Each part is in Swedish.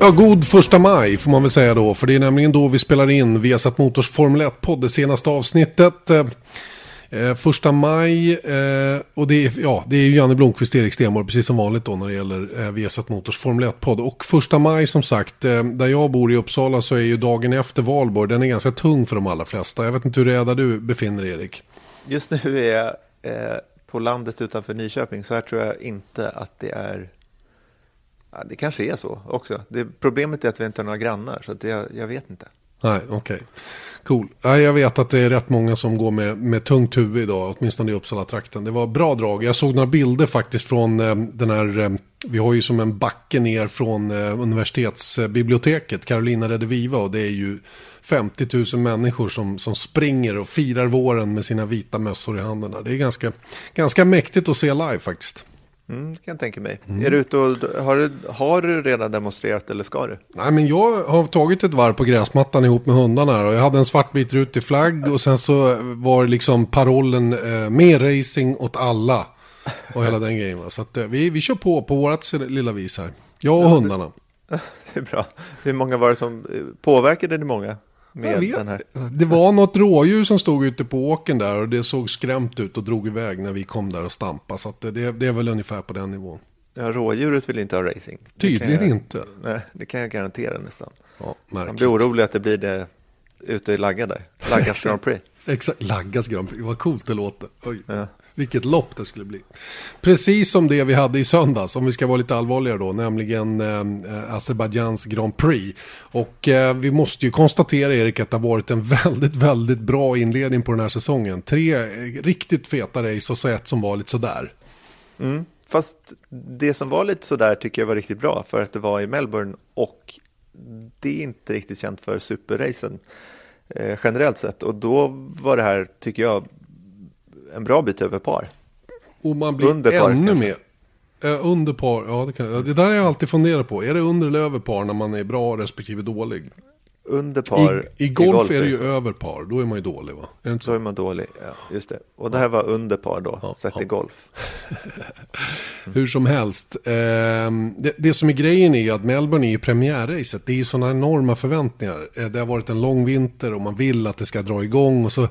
Ja, god första maj får man väl säga då. För det är nämligen då vi spelar in Viasat Motors Formel 1-podd, det senaste avsnittet. Eh, eh, första maj, eh, och det är, ja, det är ju Janne Blomqvist och Erik Stenborg, precis som vanligt då när det gäller eh, Viasat Motors Formel 1-podd. Och första maj som sagt, eh, där jag bor i Uppsala så är ju dagen efter valborg, den är ganska tung för de allra flesta. Jag vet inte hur det är där du befinner dig Erik. Just nu är jag eh, på landet utanför Nyköping, så här tror jag inte att det är Ja, det kanske är så också. Det, problemet är att vi inte har några grannar, så det, jag, jag vet inte. Nej, okej. Okay. Cool. Jag vet att det är rätt många som går med, med tungt huvud idag, åtminstone i Uppsala-trakten. Det var bra drag. Jag såg några bilder faktiskt från eh, den här, eh, vi har ju som en backe ner från eh, universitetsbiblioteket, Carolina Rediviva, och det är ju 50 000 människor som, som springer och firar våren med sina vita mössor i händerna. Det är ganska, ganska mäktigt att se live faktiskt. Mm, kan jag tänka mig. Mm. Är du ute och, har, du, har du redan demonstrerat eller ska du? Nej, men jag har tagit ett varv på gräsmattan ihop med hundarna. Och jag hade en svartvit rutig flagg och sen så var liksom parollen eh, mer racing åt alla. Och hela den grejen. Så att, eh, vi, vi kör på på vårt lilla vis här. Jag och ja, hundarna. Det, det är bra. Hur många var det som eh, påverkade det många? Med den här. Det var något rådjur som stod ute på åken där och det såg skrämt ut och drog iväg när vi kom där och stampade. Så det, det, är väl ungefär på den nivån. Ja, rådjuret vill inte ha racing. Tydligen jag, inte. Nej, det kan jag garantera nästan. Ja, Man blir orolig att det blir det ute i Lagga där. Laggas Grand Prix. Exakt, Laggas Grand Prix. Vad coolt det låter. Oj. Ja. Vilket lopp det skulle bli. Precis som det vi hade i söndags, om vi ska vara lite allvarligare då, nämligen eh, Azerbajdzjans Grand Prix. Och eh, vi måste ju konstatera, Erik, att det har varit en väldigt, väldigt bra inledning på den här säsongen. Tre eh, riktigt feta race och så ett som var lite sådär. Mm. Fast det som var lite sådär tycker jag var riktigt bra, för att det var i Melbourne och det är inte riktigt känt för superracen eh, generellt sett. Och då var det här, tycker jag, en bra bit över par. Och man blir under par, ännu mer. Eh, under par, ja det, kan, det där har jag alltid funderat på. Är det under eller över par när man är bra respektive dålig? Under par. I, i, golf, i golf är det ju över par, då är man ju dålig va? Är då är man dålig, ja just det. Och det här var under par då, ja, sett ja. i golf. Hur som helst, eh, det, det, som är grejen är ju att Melbourne är ju premiärracet. Det är ju sådana enorma förväntningar. Eh, det har varit en lång vinter och man vill att det ska dra igång och så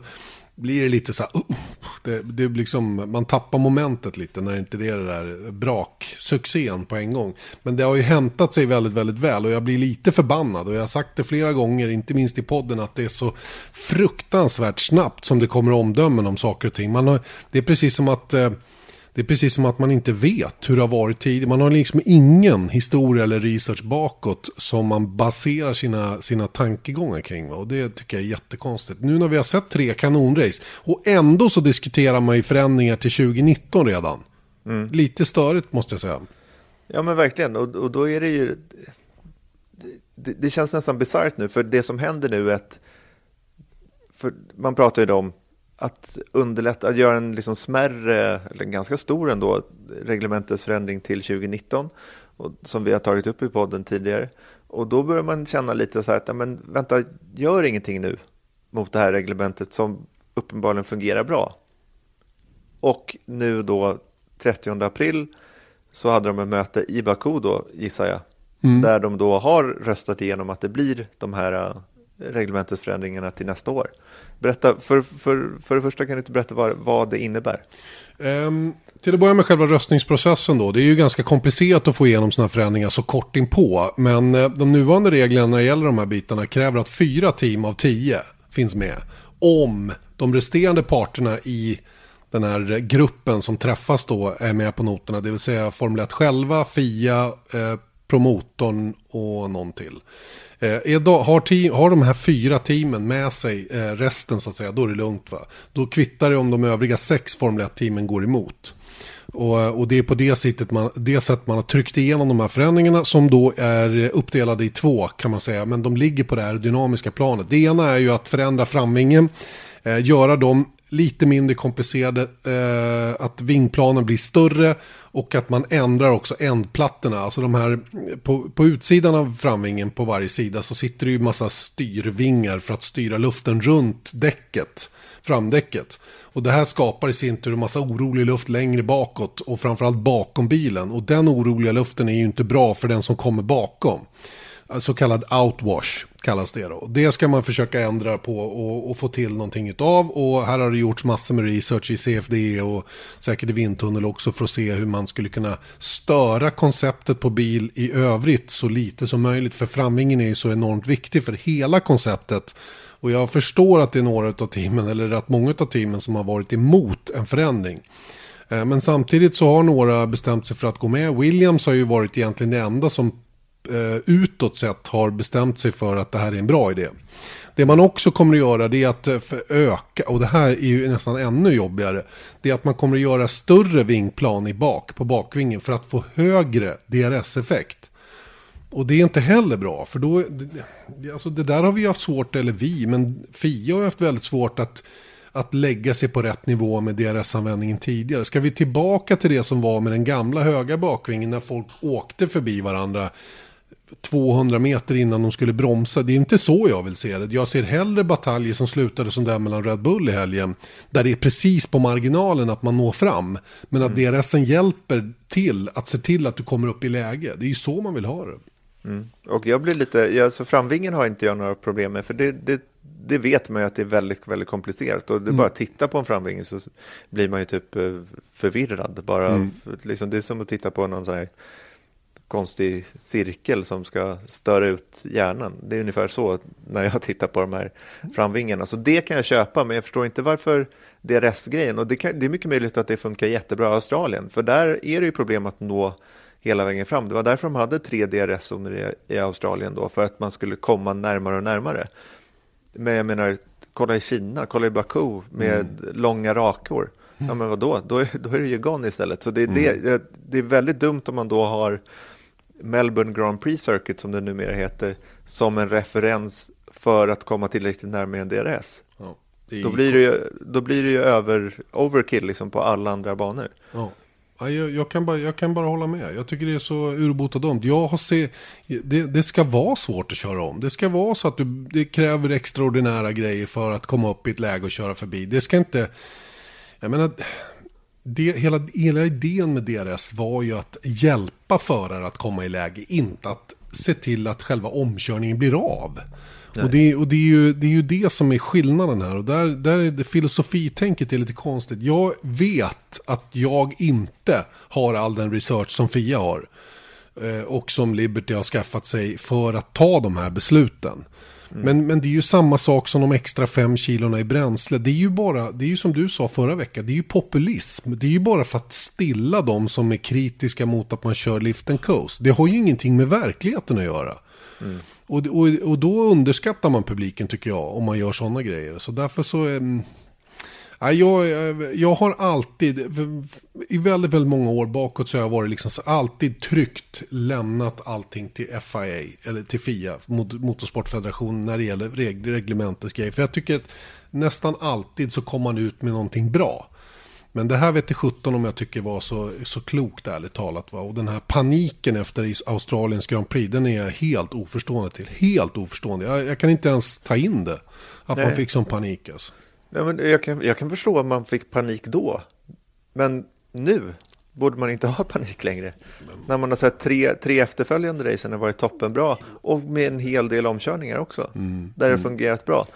blir det lite så här, uh, det, det liksom, man tappar momentet lite när det inte är det där braksuccén på en gång. Men det har ju hämtat sig väldigt, väldigt väl och jag blir lite förbannad och jag har sagt det flera gånger, inte minst i podden, att det är så fruktansvärt snabbt som det kommer omdömen om saker och ting. Man har, det är precis som att eh, det är precis som att man inte vet hur det har varit tidigare. Man har liksom ingen historia eller research bakåt som man baserar sina, sina tankegångar kring. Och det tycker jag är jättekonstigt. Nu när vi har sett tre kanonrace och ändå så diskuterar man ju förändringar till 2019 redan. Mm. Lite störigt måste jag säga. Ja men verkligen, och, och då är det ju... Det, det känns nästan bisarrt nu, för det som händer nu är att... För man pratar ju om att underlätta, att göra en liksom smärre, eller en ganska stor ändå, reglementesförändring till 2019, och, som vi har tagit upp i podden tidigare. Och då börjar man känna lite så här att, men vänta, gör ingenting nu mot det här reglementet som uppenbarligen fungerar bra. Och nu då 30 april så hade de ett möte i Baku då, gissar jag, mm. där de då har röstat igenom att det blir de här äh, reglementesförändringarna till nästa år. Berätta, för, för, för det första kan du inte berätta vad, vad det innebär? Um, till att börja med själva röstningsprocessen då. Det är ju ganska komplicerat att få igenom sådana förändringar så kort inpå. Men eh, de nuvarande reglerna när det gäller de här bitarna kräver att fyra team av tio finns med. Om de resterande parterna i den här gruppen som träffas då är med på noterna. Det vill säga Formel 1 själva, FIA, eh, promotorn och någon till. Eh, då, har, team, har de här fyra teamen med sig eh, resten så att säga, då är det lugnt va. Då kvittar det om de övriga sex Formel 1-teamen går emot. Och, eh, och det är på det sättet, man, det sätt man har tryckt igenom de här förändringarna som då är uppdelade i två kan man säga. Men de ligger på det här dynamiska planet. Det ena är ju att förändra framvingen, eh, göra dem lite mindre komplicerade, eh, att vingplanen blir större och att man ändrar också ändplattorna. Alltså de här, på, på utsidan av framvingen på varje sida så sitter det ju massa styrvingar för att styra luften runt däcket, framdäcket. Och det här skapar i sin tur en massa orolig luft längre bakåt och framförallt bakom bilen. Och den oroliga luften är ju inte bra för den som kommer bakom så kallad outwash kallas det då. Det ska man försöka ändra på och, och, få till någonting utav. Och här har det gjorts massor med research i CFD och säkert i vindtunnel också för att se hur man skulle kunna störa konceptet på bil i övrigt så lite som möjligt. För framvingen är ju så enormt viktig för hela konceptet. Och jag förstår att det är några av teamen, eller att många av teamen som har varit emot en förändring. Eh, men samtidigt så har några bestämt sig för att gå med. Williams har ju varit egentligen det enda som eh, utåt sett har bestämt sig för att det här är en bra idé. Det man också kommer att göra det är att eh, öka, och det här är ju nästan ännu jobbigare, det är att man kommer att göra större vingplan i bak, på bakvingen för att få högre DRS-effekt. Och det är inte heller bra, för då, alltså det där har vi haft svårt, eller vi, men FIA har haft väldigt svårt att att lägga sig på rätt nivå med DRS-användningen tidigare. Ska vi tillbaka till det som var med den gamla höga bakvingen när folk åkte förbi varandra 200 meter innan de skulle bromsa. Det är inte så jag vill se det. Jag ser hellre bataljer som slutade som den mellan Red Bull i helgen. Där det är precis på marginalen att man når fram. Men att mm. DRSen hjälper till att se till att du kommer upp i läge. Det är ju så man vill ha det. Mm. Och jag blir lite, ja, så framvingen har inte jag några problem med. För det, det, det vet man ju att det är väldigt, väldigt komplicerat. Och är mm. bara titta på en framving så blir man ju typ eh, förvirrad. Bara, mm. liksom, det är som att titta på någon sån här konstig cirkel som ska störa ut hjärnan. Det är ungefär så när jag tittar på de här framvingarna. Så det kan jag köpa, men jag förstår inte varför DRS-grejen. Och det, kan, det är mycket möjligt att det funkar jättebra i Australien, för där är det ju problem att nå hela vägen fram. Det var därför de hade tre DRS-zoner i, i Australien då, för att man skulle komma närmare och närmare. Men jag menar, kolla i Kina, kolla i Baku med mm. långa rakor. Ja men vadå, då är, då är det ju gone istället. Så det, mm. det, det är väldigt dumt om man då har Melbourne Grand Prix Circuit som det numera heter som en referens för att komma tillräckligt närmare en DRS. Ja, då, blir det ju, då blir det ju över, overkill liksom på alla andra banor. Ja. Ja, jag, jag, kan bara, jag kan bara hålla med. Jag tycker det är så urbota dumt. Jag har se, det, det ska vara svårt att köra om. Det ska vara så att du, det kräver extraordinära grejer för att komma upp i ett läge och köra förbi. Det ska inte... Jag menar, det, hela, hela idén med DRS var ju att hjälpa förare att komma i läge, inte att se till att själva omkörningen blir av. Och, det, och det, är ju, det är ju det som är skillnaden här. Och där, där är det filosofitänket är lite konstigt. Jag vet att jag inte har all den research som Fia har. Eh, och som Liberty har skaffat sig för att ta de här besluten. Mm. Men, men det är ju samma sak som de extra fem kilona i bränsle. Det är ju bara, det är ju som du sa förra veckan, det är ju populism. Det är ju bara för att stilla de som är kritiska mot att man kör lift and coast. Det har ju ingenting med verkligheten att göra. Mm. Och, och, och då underskattar man publiken tycker jag, om man gör sådana grejer. Så därför så... Um, jag, jag har alltid, i väldigt, väldigt många år bakåt så har jag varit liksom alltid tryggt lämnat allting till FIA, eller till FIA, Motorsportfederationen, när det gäller reg reglementets grejer. För jag tycker att nästan alltid så kommer man ut med någonting bra. Men det här vet jag 17 om jag tycker var så, så klokt ärligt talat. Va? Och den här paniken efter Australiens Grand Prix, den är jag helt oförstående till. Helt oförstående. Jag, jag kan inte ens ta in det. Att Nej. man fick sån panik alltså. Ja, men jag, kan, jag kan förstå att man fick panik då. Men nu borde man inte ha panik längre. Men... När man har sett tre, tre efterföljande racen har varit toppenbra och med en hel del omkörningar också. Mm. Där det mm. fungerat bra.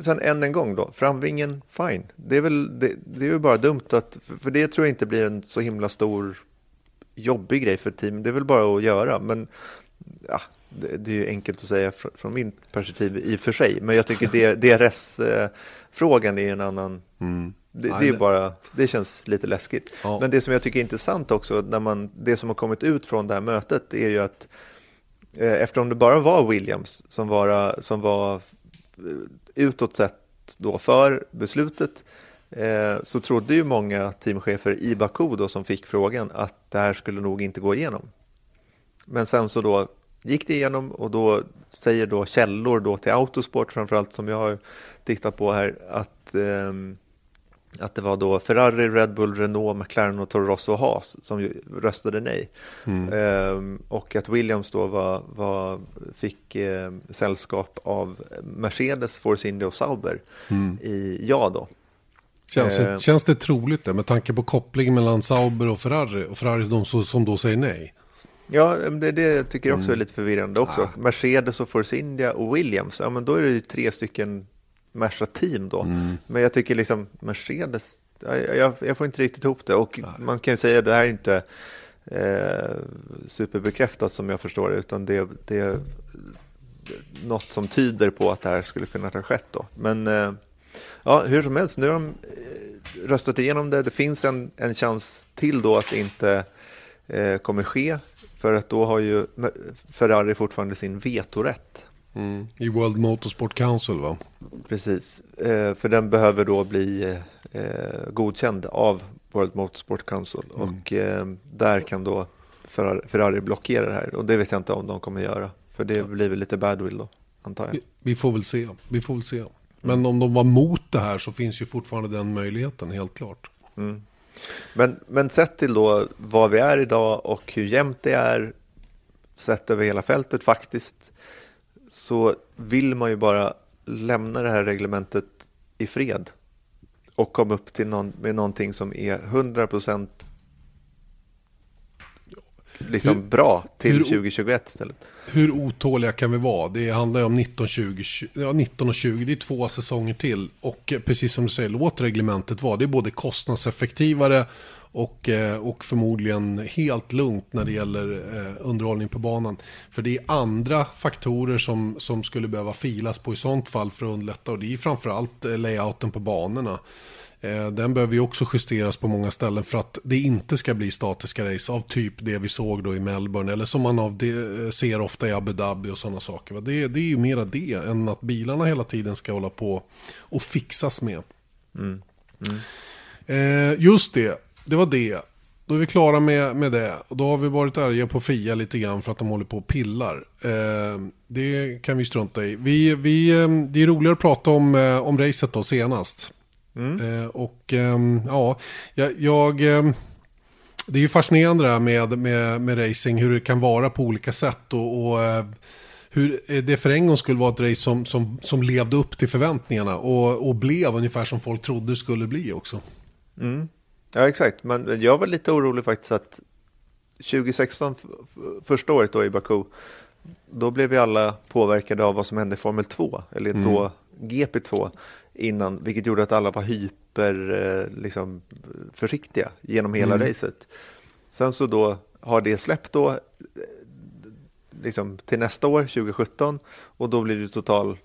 Sen än en gång då, framvingen, fine. Det är väl det, det är bara dumt att, för det tror jag inte blir en så himla stor jobbig grej för team. Det är väl bara att göra, men ja, det, är ju enkelt att säga från, från min perspektiv i och för sig. Men jag tycker DRS-frågan är en annan mm. Det, det, är bara, det känns lite läskigt. Ja. Men det som jag tycker är intressant också, när man, det som har kommit ut från det här mötet är ju att eh, eftersom det bara var Williams som var, som var utåt sett då för beslutet eh, så trodde ju många teamchefer i Baku då som fick frågan att det här skulle nog inte gå igenom. Men sen så då gick det igenom och då säger då källor då till Autosport framförallt som jag har tittat på här att eh, att det var då Ferrari, Red Bull, Renault, McLaren och Toro Rosso och Haas som röstade nej. Mm. Ehm, och att Williams då var, var, fick eh, sällskap av Mercedes, Force India och Sauber mm. i ja då. Känns, ehm. känns det troligt det med tanke på kopplingen mellan Sauber och Ferrari och Ferrari de som då säger nej? Ja, det, det tycker jag också är mm. lite förvirrande också. Ah. Mercedes och Force India och Williams, ja men då är det ju tre stycken Merca-team då. Mm. Men jag tycker liksom Mercedes, jag, jag, får inte riktigt ihop det. Och Nej. man kan ju säga att det här är inte eh, superbekräftat som jag förstår det, utan det, det är något som tyder på att det här skulle kunna ha skett då. Men eh, ja, hur som helst, nu har de eh, röstat igenom det. Det finns en, en chans till då att det inte eh, kommer ske, för att då har ju Ferrari fortfarande sin vetorätt. Mm. I World Motorsport Council va? Precis, eh, för den behöver då bli eh, godkänd av World Motorsport Council mm. och eh, där kan då Ferrari, Ferrari blockera det här och det vet jag inte om de kommer göra för det blir väl lite badwill då antar jag. Vi, vi, får väl se, vi får väl se. Men mm. om de var mot det här så finns ju fortfarande den möjligheten helt klart. Mm. Men, men sett till då var vi är idag och hur jämnt det är sett över hela fältet faktiskt så vill man ju bara lämna det här reglementet i fred och komma upp till någon, med någonting som är 100% liksom hur, bra till hur, 2021 istället. Hur otåliga kan vi vara? Det handlar ju om 19, 20, ja, 19 och 20, det är två säsonger till. Och precis som du säger, låt reglementet vara. Det är både kostnadseffektivare och, eh, och förmodligen helt lugnt när det gäller eh, underhållning på banan. För det är andra faktorer som, som skulle behöva filas på i sånt fall för att underlätta. Och det är framförallt eh, layouten på banorna. Den behöver ju också justeras på många ställen för att det inte ska bli statiska race av typ det vi såg då i Melbourne. Eller som man av det, ser ofta i Abu Dhabi och sådana saker. Det, det är ju mera det än att bilarna hela tiden ska hålla på och fixas med. Mm. Mm. just det, det var det. Då är vi klara med, med det. Och då har vi varit arga på Fia lite grann för att de håller på och pillar. Eh, det kan vi strunta i. Vi, vi, eh, det är roligare att prata om, eh, om racet då senast. Mm. Eh, och ehm, ja, jag... ehm, det är ju fascinerande det här med, med, med racing, hur det kan vara på olika sätt. Och, och eh, hur det för en gång skulle vara ett race som, som, som levde upp till förväntningarna och, och blev ungefär som folk trodde det skulle bli också. Mm. Ja, exakt. Men jag var lite orolig faktiskt att 2016, första året då i Baku, då blev vi alla påverkade av vad som hände i Formel 2, eller mm. då GP2 innan, vilket gjorde att alla var hyper eh, liksom, försiktiga genom hela mm. racet. Sen så då har det släppt då liksom, till nästa år, 2017, och då blir det total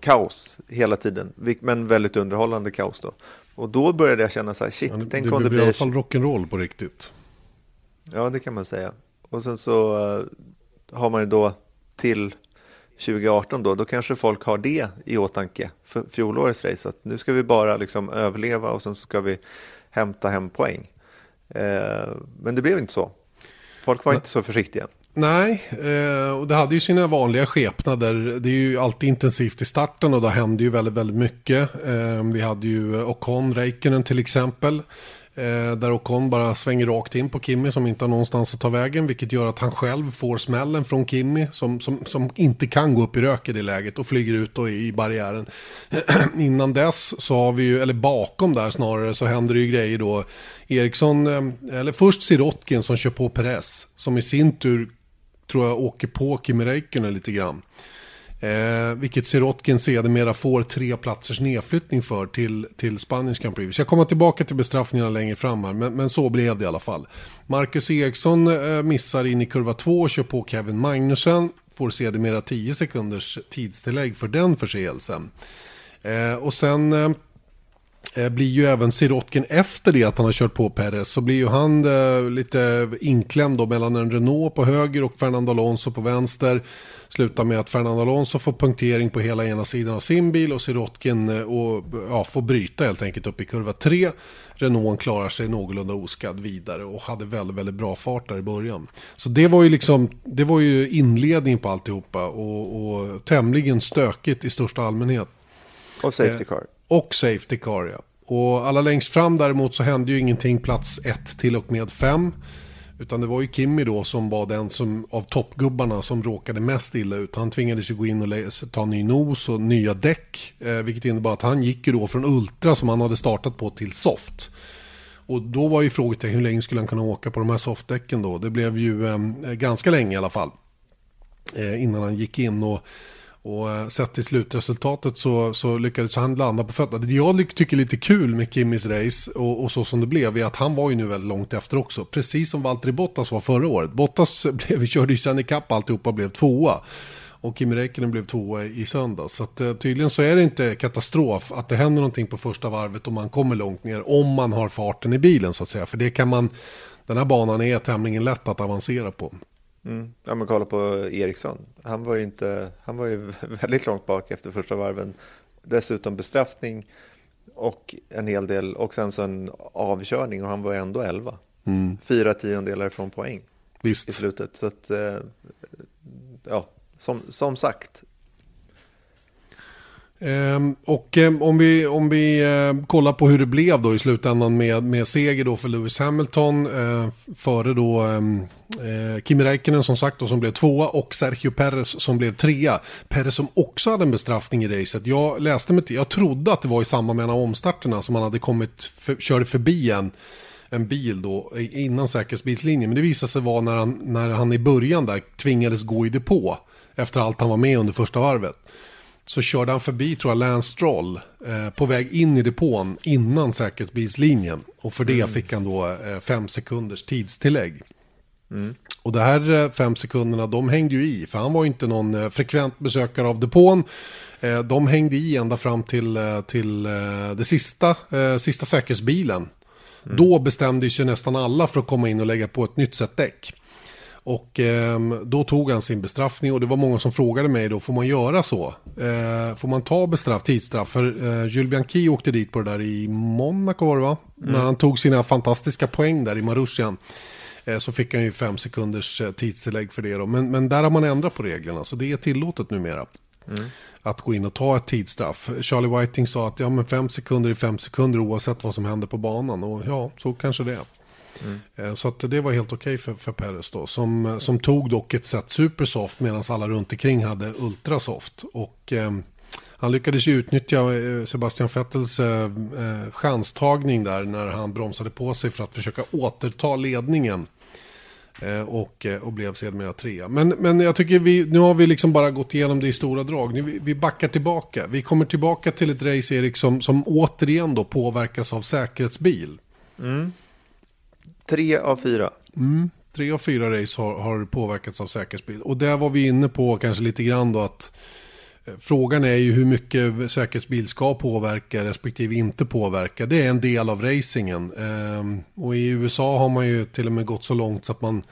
kaos hela tiden, men väldigt underhållande kaos då. Och då började jag känna så här, shit, ja, tänk det om det blir... i alla fall rock'n'roll på riktigt. Ja, det kan man säga. Och sen så uh, har man ju då till 2018 då, då kanske folk har det i åtanke för fjolårets race. Att nu ska vi bara liksom överleva och sen ska vi hämta hem poäng. Uh, men det blev inte så. Folk var men... inte så försiktiga. Nej, eh, och det hade ju sina vanliga skepnader. Det är ju alltid intensivt i starten och då hände ju väldigt, väldigt mycket. Eh, vi hade ju Ocon, Räikkönen till exempel. Eh, där Ocon bara svänger rakt in på Kimmy som inte har någonstans att ta vägen. Vilket gör att han själv får smällen från Kimmy som, som, som inte kan gå upp i rök i det läget och flyger ut då i, i barriären. Innan dess så har vi ju, eller bakom där snarare, så händer det ju grejer då. Eriksson, eh, eller först Sirotkin som kör på Perez som i sin tur tror jag åker på Kimi Räikkönen lite grann. Eh, vilket Sirotkin sedermera får tre platsers nedflyttning för till, till Spaniens Grand Prix. Vi ska komma tillbaka till bestraffningarna längre fram här, men, men så blev det i alla fall. Marcus Eriksson eh, missar in i kurva 2 och kör på Kevin Magnussen. Får sedermera 10 sekunders tidstillägg för den förseelsen. Eh, och sen eh, Eh, blir ju även Sirotkin efter det att han har kört på Perez. Så blir ju han eh, lite inklämd då mellan en Renault på höger och Fernando Alonso på vänster. Slutar med att Fernando Alonso får punktering på hela ena sidan av sin bil och Sirotkin eh, och, ja, får bryta helt enkelt upp i kurva 3. Renault klarar sig någorlunda oskadd vidare och hade väldigt, väldigt bra fart där i början. Så det var ju liksom, det var ju inledningen på alltihopa och, och tämligen stökigt i största allmänhet. Och safety car. Eh, och safety car, ja. Och alla längst fram däremot så hände ju ingenting plats 1 till och med 5. Utan det var ju Kimmy då som var den som av toppgubbarna som råkade mest illa ut. Han tvingades ju gå in och ta ny nos och nya däck. Eh, vilket innebar att han gick ju då från Ultra som han hade startat på till Soft. Och då var ju frågetecken hur länge skulle han kunna åka på de här softdäcken då? Det blev ju eh, ganska länge i alla fall. Eh, innan han gick in och och eh, sett till slutresultatet så, så lyckades han landa på fötterna. Det jag tycker är lite kul med Kimmys race och, och, så som det blev är att han var ju nu väldigt långt efter också. Precis som Valtteri Bottas var förra året. Bottas blev, körde ju sen ikapp alltihopa och blev tvåa. Och Kimi Räikkönen blev tvåa i söndags. Så att, eh, tydligen så är det inte katastrof att det händer någonting på första varvet och man kommer långt ner. Om man har farten i bilen så att säga. För det kan man, den här banan är tämligen lätt att avancera på. Mm. Ja, men kolla på Eriksson. Han var ju, inte, han var ju väldigt långt bak efter första varven. Dessutom bestraffning och en hel del och sen så en avkörning och han var ändå 11. Mm. Fyra tiondelar från poäng Visst. i slutet. Så att, eh, ja, som, som sagt, Ehm, och ehm, om vi, om vi ehm, kollar på hur det blev då i slutändan med, med seger då för Lewis Hamilton eh, före då eh, Kimi Räikkönen som sagt då, som blev tvåa och Sergio Perez som blev trea. Perez som också hade en bestraffning i racet. Jag läste mig till, jag trodde att det var i samband med en av omstarterna som han hade kommit, för, körde förbi en en bil då innan säkerhetsbilslinjen. Men det visade sig vara när han, när han i början där tvingades gå i depå efter allt han var med under första varvet så körde han förbi, tror jag, Lance Stroll eh, på väg in i depån innan säkerhetsbilslinjen. Och för det mm. fick han då eh, fem sekunders tidstillägg. Mm. Och det här eh, fem sekunderna, de hängde ju i, för han var ju inte någon eh, frekvent besökare av depån. Eh, de hängde i ända fram till, till det sista, sista säkerhetsbilen. Mm. Då bestämde sig nästan alla för att komma in och lägga på ett nytt sätt däck. Och eh, då tog han sin bestraffning och det var många som frågade mig då, får man göra så? Eh, får man ta bestraff, tidsstraff? För eh, Jules Bianchi åkte dit på det där i Monaco var det va? Mm. När han tog sina fantastiska poäng där i Marushian. Eh, så fick han ju fem sekunders eh, tidstillägg för det då. Men, men där har man ändrat på reglerna så det är tillåtet numera. Mm. Att gå in och ta ett tidsstraff. Charlie Whiting sa att ja, men fem sekunder är fem sekunder oavsett vad som händer på banan. Och ja, så kanske det är. Mm. Eh, så att det var helt okej okay för, för Peres då. Som, som tog dock ett set supersoft medan alla runt omkring hade ultrasoft. Och eh, han lyckades ju utnyttja eh, Sebastian Vettels eh, eh, chanstagning där när han bromsade på sig för att försöka återta ledningen. Och, och blev sedermera trea. Men, men jag tycker vi, nu har vi liksom bara gått igenom det i stora drag. Nu, vi backar tillbaka. Vi kommer tillbaka till ett race, Erik, som, som återigen då påverkas av säkerhetsbil. Mm. Tre av fyra. Mm, tre av fyra race har, har påverkats av säkerhetsbil. Och där var vi inne på kanske lite grann då att eh, Frågan är ju hur mycket säkerhetsbil ska påverka respektive inte påverka. Det är en del av racingen. Ehm, och i USA har man ju till och med gått så långt så att man,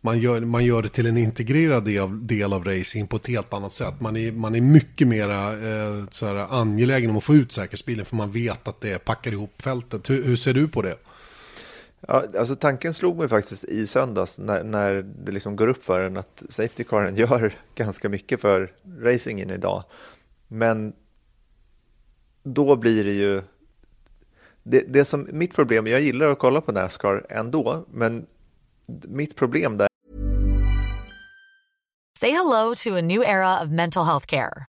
man, gör, man gör det till en integrerad del av, del av racing på ett helt annat sätt. Man är, man är mycket mera eh, angelägen om att få ut säkerhetsbilen för man vet att det packar ihop fältet. Hur, hur ser du på det? Ja, alltså tanken slog mig faktiskt i söndags när, när det liksom går upp för en att Safety Caren gör ganska mycket för racingen idag. Men då blir det ju... Det, det som mitt problem, jag gillar att kolla på Nascar ändå, men mitt problem där... Say hello to a new era of mental health care.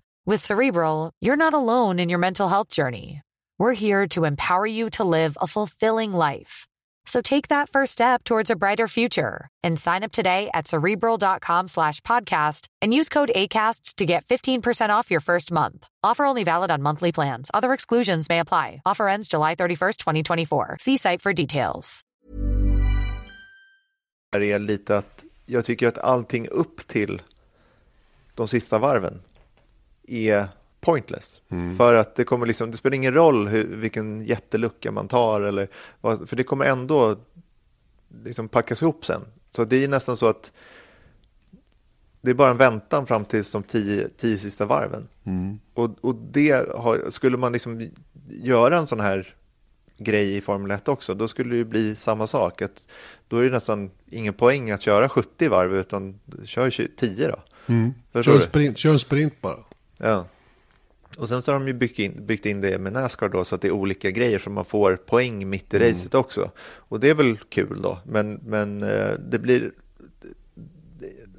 With Cerebral, you're not alone in your mental health journey. We're here to empower you to live a fulfilling life. So take that first step towards a brighter future and sign up today at cerebral.com slash podcast and use code ACasts to get 15% off your first month. Offer only valid on monthly plans. Other exclusions may apply. Offer ends July 31st, 2024. See site for details. Det är lite att jag tycker att allting upp till de sista varven är pointless. Mm. För att det kommer liksom, det spelar ingen roll hur, vilken jättelucka man tar eller vad, för det kommer ändå liksom packas ihop sen. Så det är nästan så att det är bara en väntan fram till de tio, tio sista varven. Mm. Och, och det har, skulle man liksom göra en sån här grej i Formel 1 också, då skulle det bli samma sak. Att då är det nästan ingen poäng att köra 70 varv, utan kör 10 då. Mm. Kör, sprint, kör en sprint bara. Ja. Och sen så har de ju byggt in, byggt in det med Nascar då så att det är olika grejer så man får poäng mitt i mm. racet också. Och det är väl kul då, men, men eh, det blir...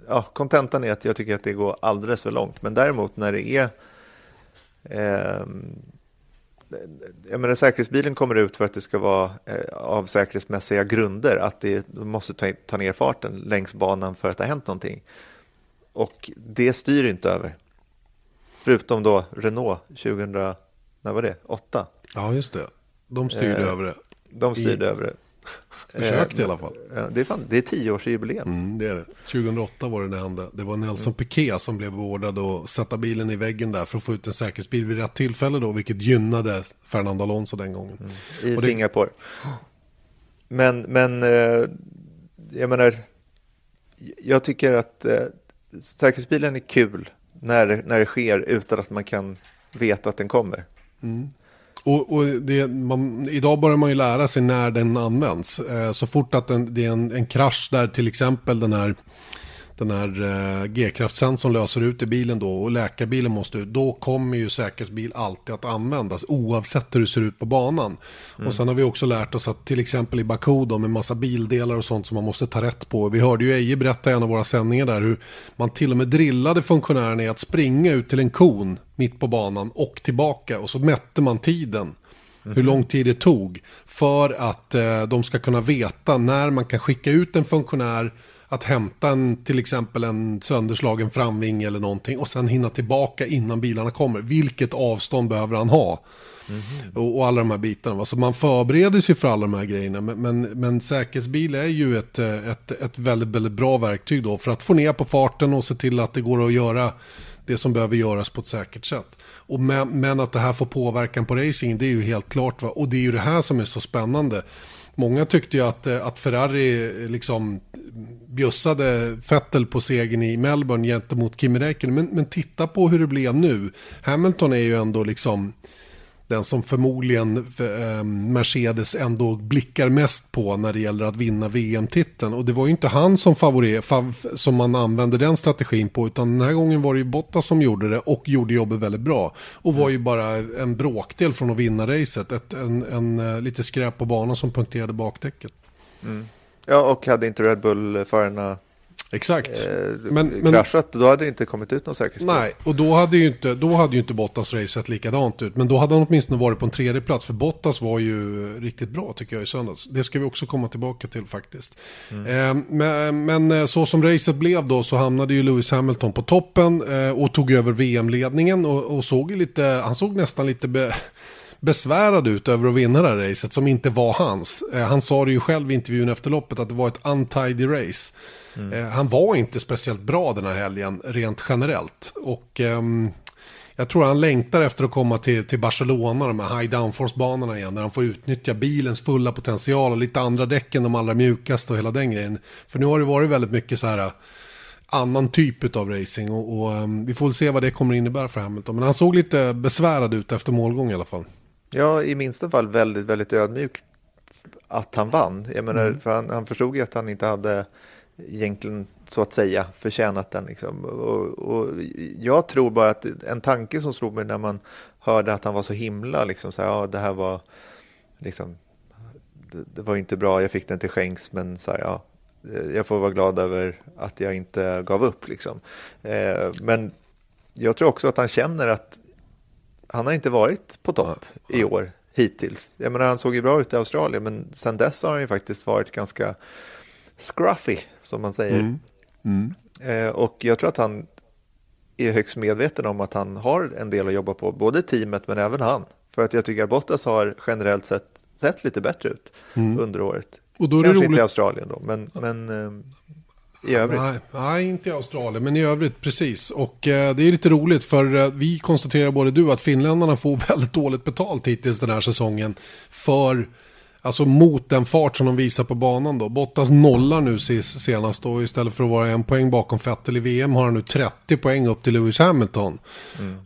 Ja, kontentan är att jag tycker att det går alldeles för långt. Men däremot när det är... Eh, jag menar, säkerhetsbilen kommer ut för att det ska vara eh, av säkerhetsmässiga grunder, att det måste ta, ta ner farten längs banan för att det har hänt någonting. Och det styr inte över. Förutom då Renault 2000, när var det? 8? Ja, just det. De styrde eh, över det. De styrde I... över det. Försökte i alla fall. Det, är fan, det är tioårsjubileum. Mm, det är det. 2008 var det det hände. Det var Nelson mm. Piquet som blev beordrad att sätta bilen i väggen där för att få ut en säkerhetsbil vid rätt tillfälle då, vilket gynnade Fernando Alonso den gången. Mm. I det... Singapore. Men, men eh, jag menar, jag tycker att eh, säkerhetsbilen är kul när, när det sker utan att man kan veta att den kommer. Mm. Och, och det, man, idag börjar man ju lära sig när den används. Eh, så fort att den, det är en, en krasch där till exempel den här den här eh, G-kraftsensorn löser ut i bilen då och läkarbilen måste ut, då kommer ju säkerhetsbil alltid att användas oavsett hur det ser ut på banan. Mm. Och sen har vi också lärt oss att till exempel i Baku då med massa bildelar och sånt som man måste ta rätt på. Vi hörde ju Eje berätta i en av våra sändningar där hur man till och med drillade funktionärerna i att springa ut till en kon mitt på banan och tillbaka och så mätte man tiden. Mm. Hur lång tid det tog för att eh, de ska kunna veta när man kan skicka ut en funktionär att hämta en, till exempel en sönderslagen framving eller någonting och sen hinna tillbaka innan bilarna kommer. Vilket avstånd behöver han ha? Mm. Och, och, alla de här bitarna. Så man förbereder sig för alla de här grejerna. Men, men, men säkerhetsbil är ju ett, ett, ett väldigt, väldigt bra verktyg då för att få ner på farten och se till att det går att göra det som behöver göras på ett säkert sätt. Och men, men att det här får påverkan på racing, det är ju helt klart. Va? Och det är ju det här som är så spännande. Många tyckte ju att, eh, att Ferrari eh, liksom bjussade Vettel på segern i Melbourne gentemot Kimi Räikkönen. Men, men titta på hur det blev nu. Hamilton är ju ändå liksom den som förmodligen eh, Mercedes ändå blickar mest på när det gäller att vinna VM-titeln. Och det var ju inte han som favorit, fav, som man använde den strategin på, utan den här gången var det ju Bottas som gjorde det och gjorde jobbet väldigt bra. Och var ju bara en bråkdel från att vinna racet. Ett, en, en, en, eh, lite skräp på banan som punkterade bakdäcket. Mm. Ja, och hade inte Red Bull-förarna Exakt. Eh, men, kraschat, då hade det inte kommit ut någon säkerhetsbil. Nej, och då hade ju inte, då hade ju inte Bottas racet likadant ut. Men då hade han åtminstone varit på en tredje plats För Bottas var ju riktigt bra tycker jag i söndags. Det ska vi också komma tillbaka till faktiskt. Mm. Eh, men, men, eh, så som racet blev då så hamnade ju Lewis Hamilton på toppen eh, och tog över VM-ledningen. Och, och, såg lite, han såg nästan lite... Be, besvärad ut över att vinna det här racet som inte var hans. Eh, han sa det ju själv i intervjun efter loppet att det var ett untidy race. Mm. Eh, han var inte speciellt bra den här helgen rent generellt. Och ehm, jag tror han längtar efter att komma till, till Barcelona, de här high downforce-banorna igen, där han får utnyttja bilens fulla potential och lite andra däck än de allra mjukaste och hela den grejen. För nu har det varit väldigt mycket så här annan typ av racing och, och um, vi får väl se vad det kommer innebära för Hamilton. Men han såg lite besvärad ut efter målgång i alla fall. Ja, i minsta fall väldigt, väldigt ödmjuk att han vann. Jag menar, mm. för han, han förstod ju att han inte hade egentligen så att säga förtjänat den. Liksom. Och, och, jag tror bara att en tanke som slog mig när man hörde att han var så himla, liksom, så här, ja, det här var liksom, det, det, var inte bra, jag fick den till skänks, men så här, ja, jag får vara glad över att jag inte gav upp. Liksom. Eh, men jag tror också att han känner att han har inte varit på topp i år hittills. Jag menar, han såg ju bra ut i Australien, men sen dess har han ju faktiskt varit ganska scruffy, som man säger. Mm. Mm. Eh, och jag tror att han är högst medveten om att han har en del att jobba på, både teamet men även han. För att jag tycker att Bottas har generellt sett sett lite bättre ut Mm. under året. Och då är det Kanske roligt. inte i Australien då, men, men eh, i övrigt. Nej, nej, inte i Australien, men i övrigt precis. Och eh, det är lite roligt för eh, vi konstaterar både du att finländarna får väldigt dåligt betalt hittills den här säsongen. För, alltså mot den fart som de visar på banan då. Bottas nollar nu senast och istället för att vara en poäng bakom Vettel i VM har han nu 30 poäng upp till Lewis Hamilton.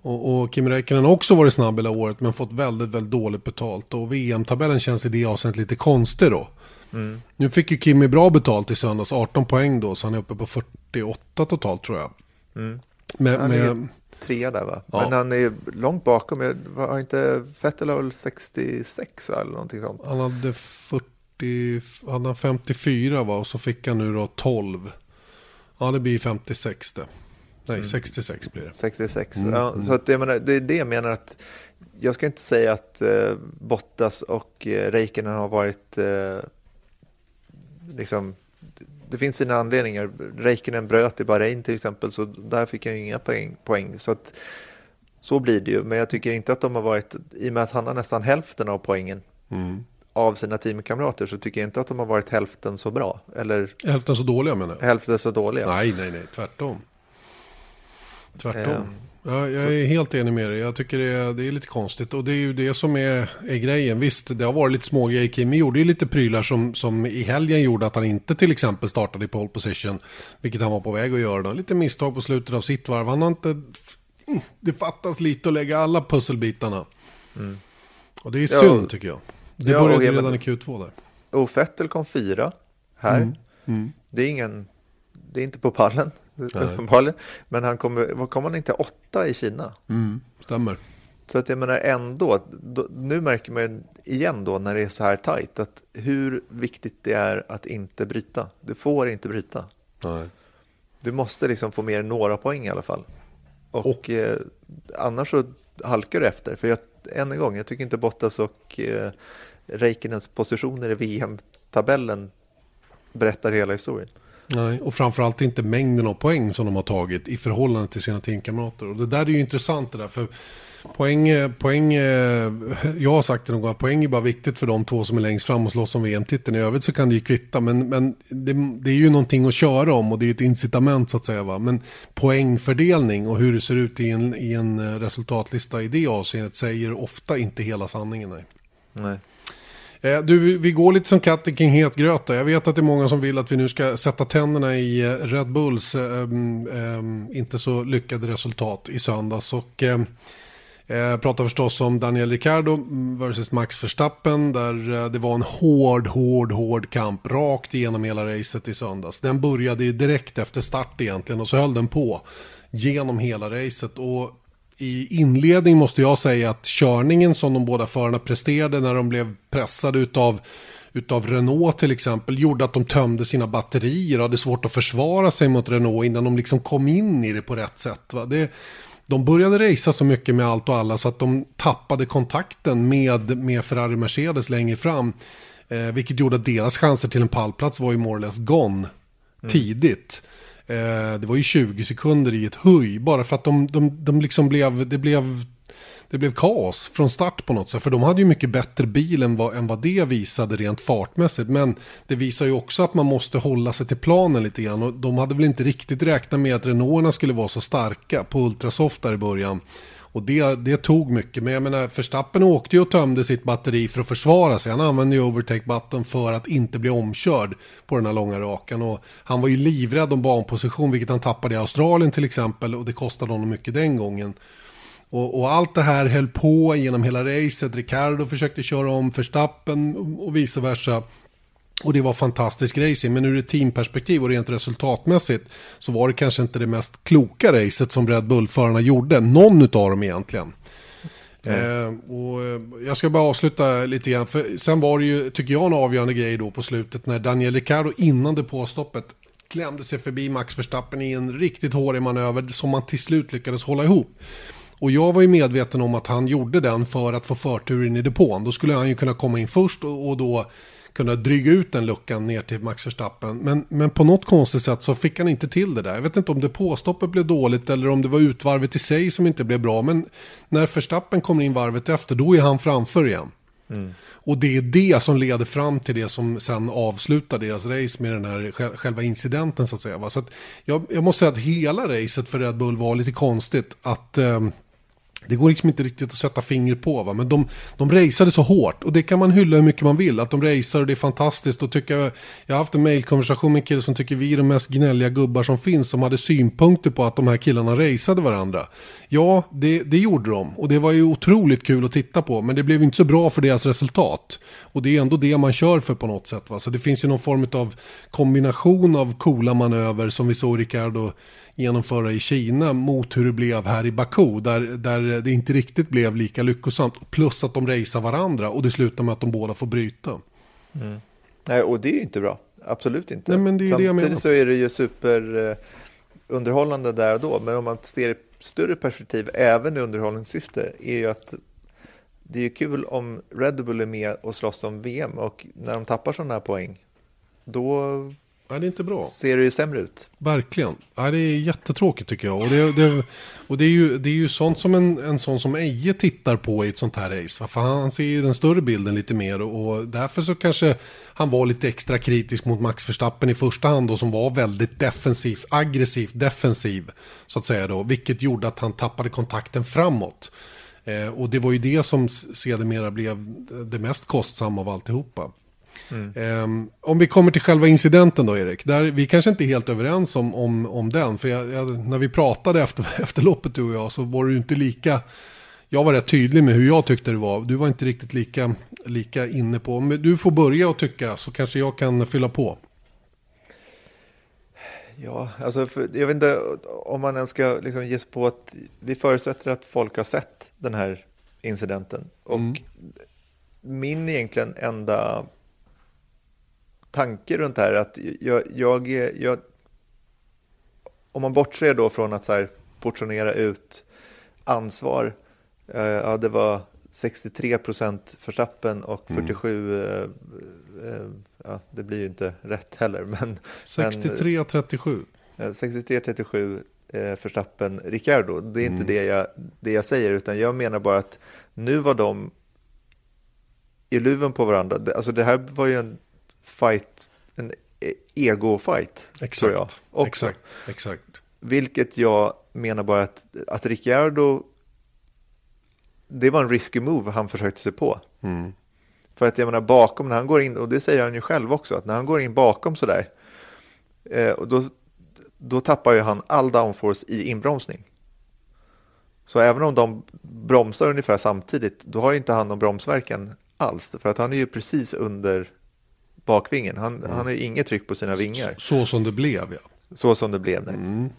Och, och Kim Räikkönen har också varit snabb hela året men fått väldigt, väldigt dåligt betalt. Och VM-tabellen känns i det avseendet lite konstig då. Nu fick ju Kimi bra betalt i söndags, 18 poäng då, så han är uppe på 48 totalt tror jag. Mm. Med, med, trea där va? Ja. Men han är långt bakom. Jag- Har inte Vettel har väl 66 eller någonting sånt? han hade 40, han hade 54 va, och så fick han nu då 12. Ja, det blir 56 det. Nej, 66 blir det. 66. Mm, ja, mm. Så att jag menar, det är det jag menar att jag ska inte säga att eh, Bottas och eh, Räikkönen har varit eh, liksom det finns sina anledningar. Räikkönen bröt i Bahrain till exempel så där fick han ju inga poäng. poäng. Så, att, så blir det ju. Men jag tycker inte att de har varit, i och med att han har nästan hälften av poängen Mm. av sina teamkamrater så tycker jag inte att de har varit hälften så bra. Eller Hälften så dåliga menar jag. hälften så dåliga. Nej, nej, nej, tvärtom. Tvärtom. Ja, jag är helt enig med dig. Jag tycker det är, det är lite konstigt. Och det är ju det som är, är grejen. Visst, det har varit lite små grejer. Kimi gjorde ju lite prylar som, som i helgen gjorde att han inte till exempel startade i pole position. Vilket han var på väg att göra då. Lite misstag på slutet av sitt varv. Han har inte... Det fattas lite att lägga alla pusselbitarna. Och det är Ja. synd tycker jag. Det Ja, började redan i Q2 där. Och Vettel kom fyra här. Mm. Mm. Det är ingen, det är inte på pallen uppenbarligen. Men han kommer, vad kom han inte åtta i Kina? Mm. Stämmer. Så att jag menar ändå, då, nu märker man igen då när det är så här tajt att hur viktigt det är att inte bryta. Du får inte bryta. Nej. Du måste liksom få mer än några poäng i alla fall. Och, eh, annars så halkar du efter. För jag, än en gång, jag tycker inte Bottas och eh, Räikkönens positioner i VM-tabellen berättar hela historien. Nej, och framförallt inte mängden av poäng som de har tagit i förhållande till sina teamkamrater. Och det där är ju intressant det där. För poäng, poäng eh, jag har sagt det någon gång att poäng är bara viktigt för de två som är längst fram och slåss om VM-titeln. I övrigt så kan det ju kvitta. Men, men det, det är ju någonting att köra om och det är ett incitament så att säga. Va? Men poängfördelning och hur det ser ut i en, i en eh, resultatlista i det avseendet säger ofta inte hela sanningen. Nej. Nej. Eh, du, vi- går lite som katten kring het gröt. Jag vet att det är många som vill att vi nu ska sätta tänderna i eh, Red Bulls eh, em, inte så lyckade resultat i söndags. Och, eh, jag pratar förstås om Daniel Ricciardo mm, versus Max Verstappen. Där det var en hård, hård, hård kamp rakt igenom hela racet i söndags. Den började ju direkt efter start egentligen och så höll den på genom hela racet. Och i inledning måste jag säga att körningen som de båda förarna presterade när de blev pressade utav, utav Renault till exempel gjorde att de tömde sina batterier och hade svårt att försvara sig mot Renault innan de liksom kom in i det på rätt sätt. Va? Det, de började racea så mycket med allt och alla så att de tappade kontakten med, med Ferrari Mercedes längre fram. Eh, vilket gjorde att deras chanser till en pallplats var ju more or less gone tidigt. Eh, det var ju 20 sekunder i ett höj bara för att de, de, de liksom blev, det blev, det blev kaos från start på något sätt. För de hade ju mycket bättre bil än vad, än vad det visade rent fartmässigt. Men det visar ju också att man måste hålla sig till planen lite grann. Och de hade väl inte riktigt räknat med att Renaulterna skulle vara så starka på Ultrasoft där i början. Och det, det tog mycket. Men jag menar, Verstappen åkte ju och tömde sitt batteri för att försvara sig. Han använde ju overtake button för att inte bli omkörd på den här långa rakan. Och han var ju livrädd om banposition, vilket han tappade i Australien till exempel. Och det kostade honom mycket den gången. Och, och allt det här höll på genom hela racet. Ricardo försökte köra om Verstappen och, och vice versa. Och det var fantastisk racing, men ur ett teamperspektiv och rent resultatmässigt så var det kanske inte det mest kloka racet som Red Bull-förarna gjorde. Någon av dem egentligen. Eh, och eh, jag ska bara avsluta lite grann, för sen var det ju, tycker jag, en avgörande grej då på slutet när Daniel Ricciardo innan depåstoppet klämde sig förbi Max Verstappen i en riktigt hårig manöver som man till slut lyckades hålla ihop. Och jag var ju medveten om att han gjorde den för att få förtur in i depån. Då skulle han ju kunna komma in först och, och då kunna dryga ut den luckan ner till Max Verstappen. Men, men på något konstigt sätt så fick han inte till det där. Jag vet inte om depåstoppet blev dåligt eller om det var utvarvet i sig som inte blev bra. Men när Verstappen kommer in varvet efter, då är han framför igen. Mm. Och det är det som leder fram till det som sen avslutar deras race med den här själva incidenten så att säga. Så att jag, jag, måste säga att hela racet för Red Bull var lite konstigt. Att... Eh, det går liksom inte riktigt att sätta finger på va, men de, de raceade så hårt och det kan man hylla hur mycket man vill. Att de racear och det är fantastiskt och tycker, jag har haft en mailkonversation med en kille som tycker vi är de mest gnälliga gubbar som finns som hade synpunkter på att de här killarna raceade varandra. Ja, det, det gjorde de och det var ju otroligt kul att titta på men det blev inte så bra för deras resultat. Och det är ändå det man kör för på något sätt va, så det finns ju någon form av kombination av coola manöver som vi såg Ricardo genomföra i Kina mot hur det blev här i Baku. Där, där det inte riktigt blev lika lyckosamt. Plus att de racear varandra och det slutar med att de båda får bryta. Mm. Nej, och det är ju inte bra. Absolut inte. Nej, men det är Samtidigt det så är det ju super eh, där och då. Men om man ser i större perspektiv, även i underhållningssyfte, är ju att det är kul om Red Bull är med och slåss om VM och när de tappar sådana här poäng, då Nej, det är inte bra. Ser det ju sämre ut. Verkligen. Nej, det är jättetråkigt tycker jag. Och det, det, och det, är, ju, det är ju sånt som en, en sån som Eje tittar på i ett sånt här race. För han ser ju den större bilden lite mer. Och därför så kanske han var lite extra kritisk mot Max Verstappen i första hand. Då, som var väldigt defensiv, aggressivt defensiv. Så att säga då. Vilket gjorde att han tappade kontakten framåt. Eh, och det var ju det som sedermera blev det mest kostsamma av alltihopa. Um, om vi kommer till själva incidenten då Erik. Där, vi kanske inte är helt överens om, om, om den. För jag, jag, när vi pratade efter, efter loppet du och jag så var du inte lika... Jag var rätt tydlig med hur jag tyckte det var. Du var inte riktigt lika, lika inne på. Om du får börja och tycka så kanske jag kan fylla på. Ja, alltså för, jag vet inte om man ens ska liksom ge sig på att vi förutsätter att folk har sett den här incidenten. Och mm. min egentligen enda tanke runt det här. Att jag, jag, jag, om man bortser då från att så här portionera ut ansvar. Eh, ja, det var 63 procent för Stappen och 47, mm. eh, eh, ja, det blir ju inte rätt heller. Men, 63-37. 63-37 eh, Förstappen, Ricciardo. Det är inte mm. det, jag, det jag säger, utan jag menar bara att nu var de i luven på varandra. Alltså det här var ju en fight, en ego-fight. Exakt, jag, också. exakt, exakt. Vilket jag menar bara att, att Ricciardo, det var en risky move han försökte sig på. Mm. För att jag menar bakom, när han går in, och det säger han ju själv också, att när han går in bakom sådär, eh, och då, då tappar ju han all downforce i inbromsning. Så även om de bromsar ungefär samtidigt, då har ju inte han någon bromsverkan alls, för att han är ju precis under bakvingen. Han, mm. han har ju inget tryck på sina vingar. Så, så som det blev ja. Så som det blev, nej. Mm.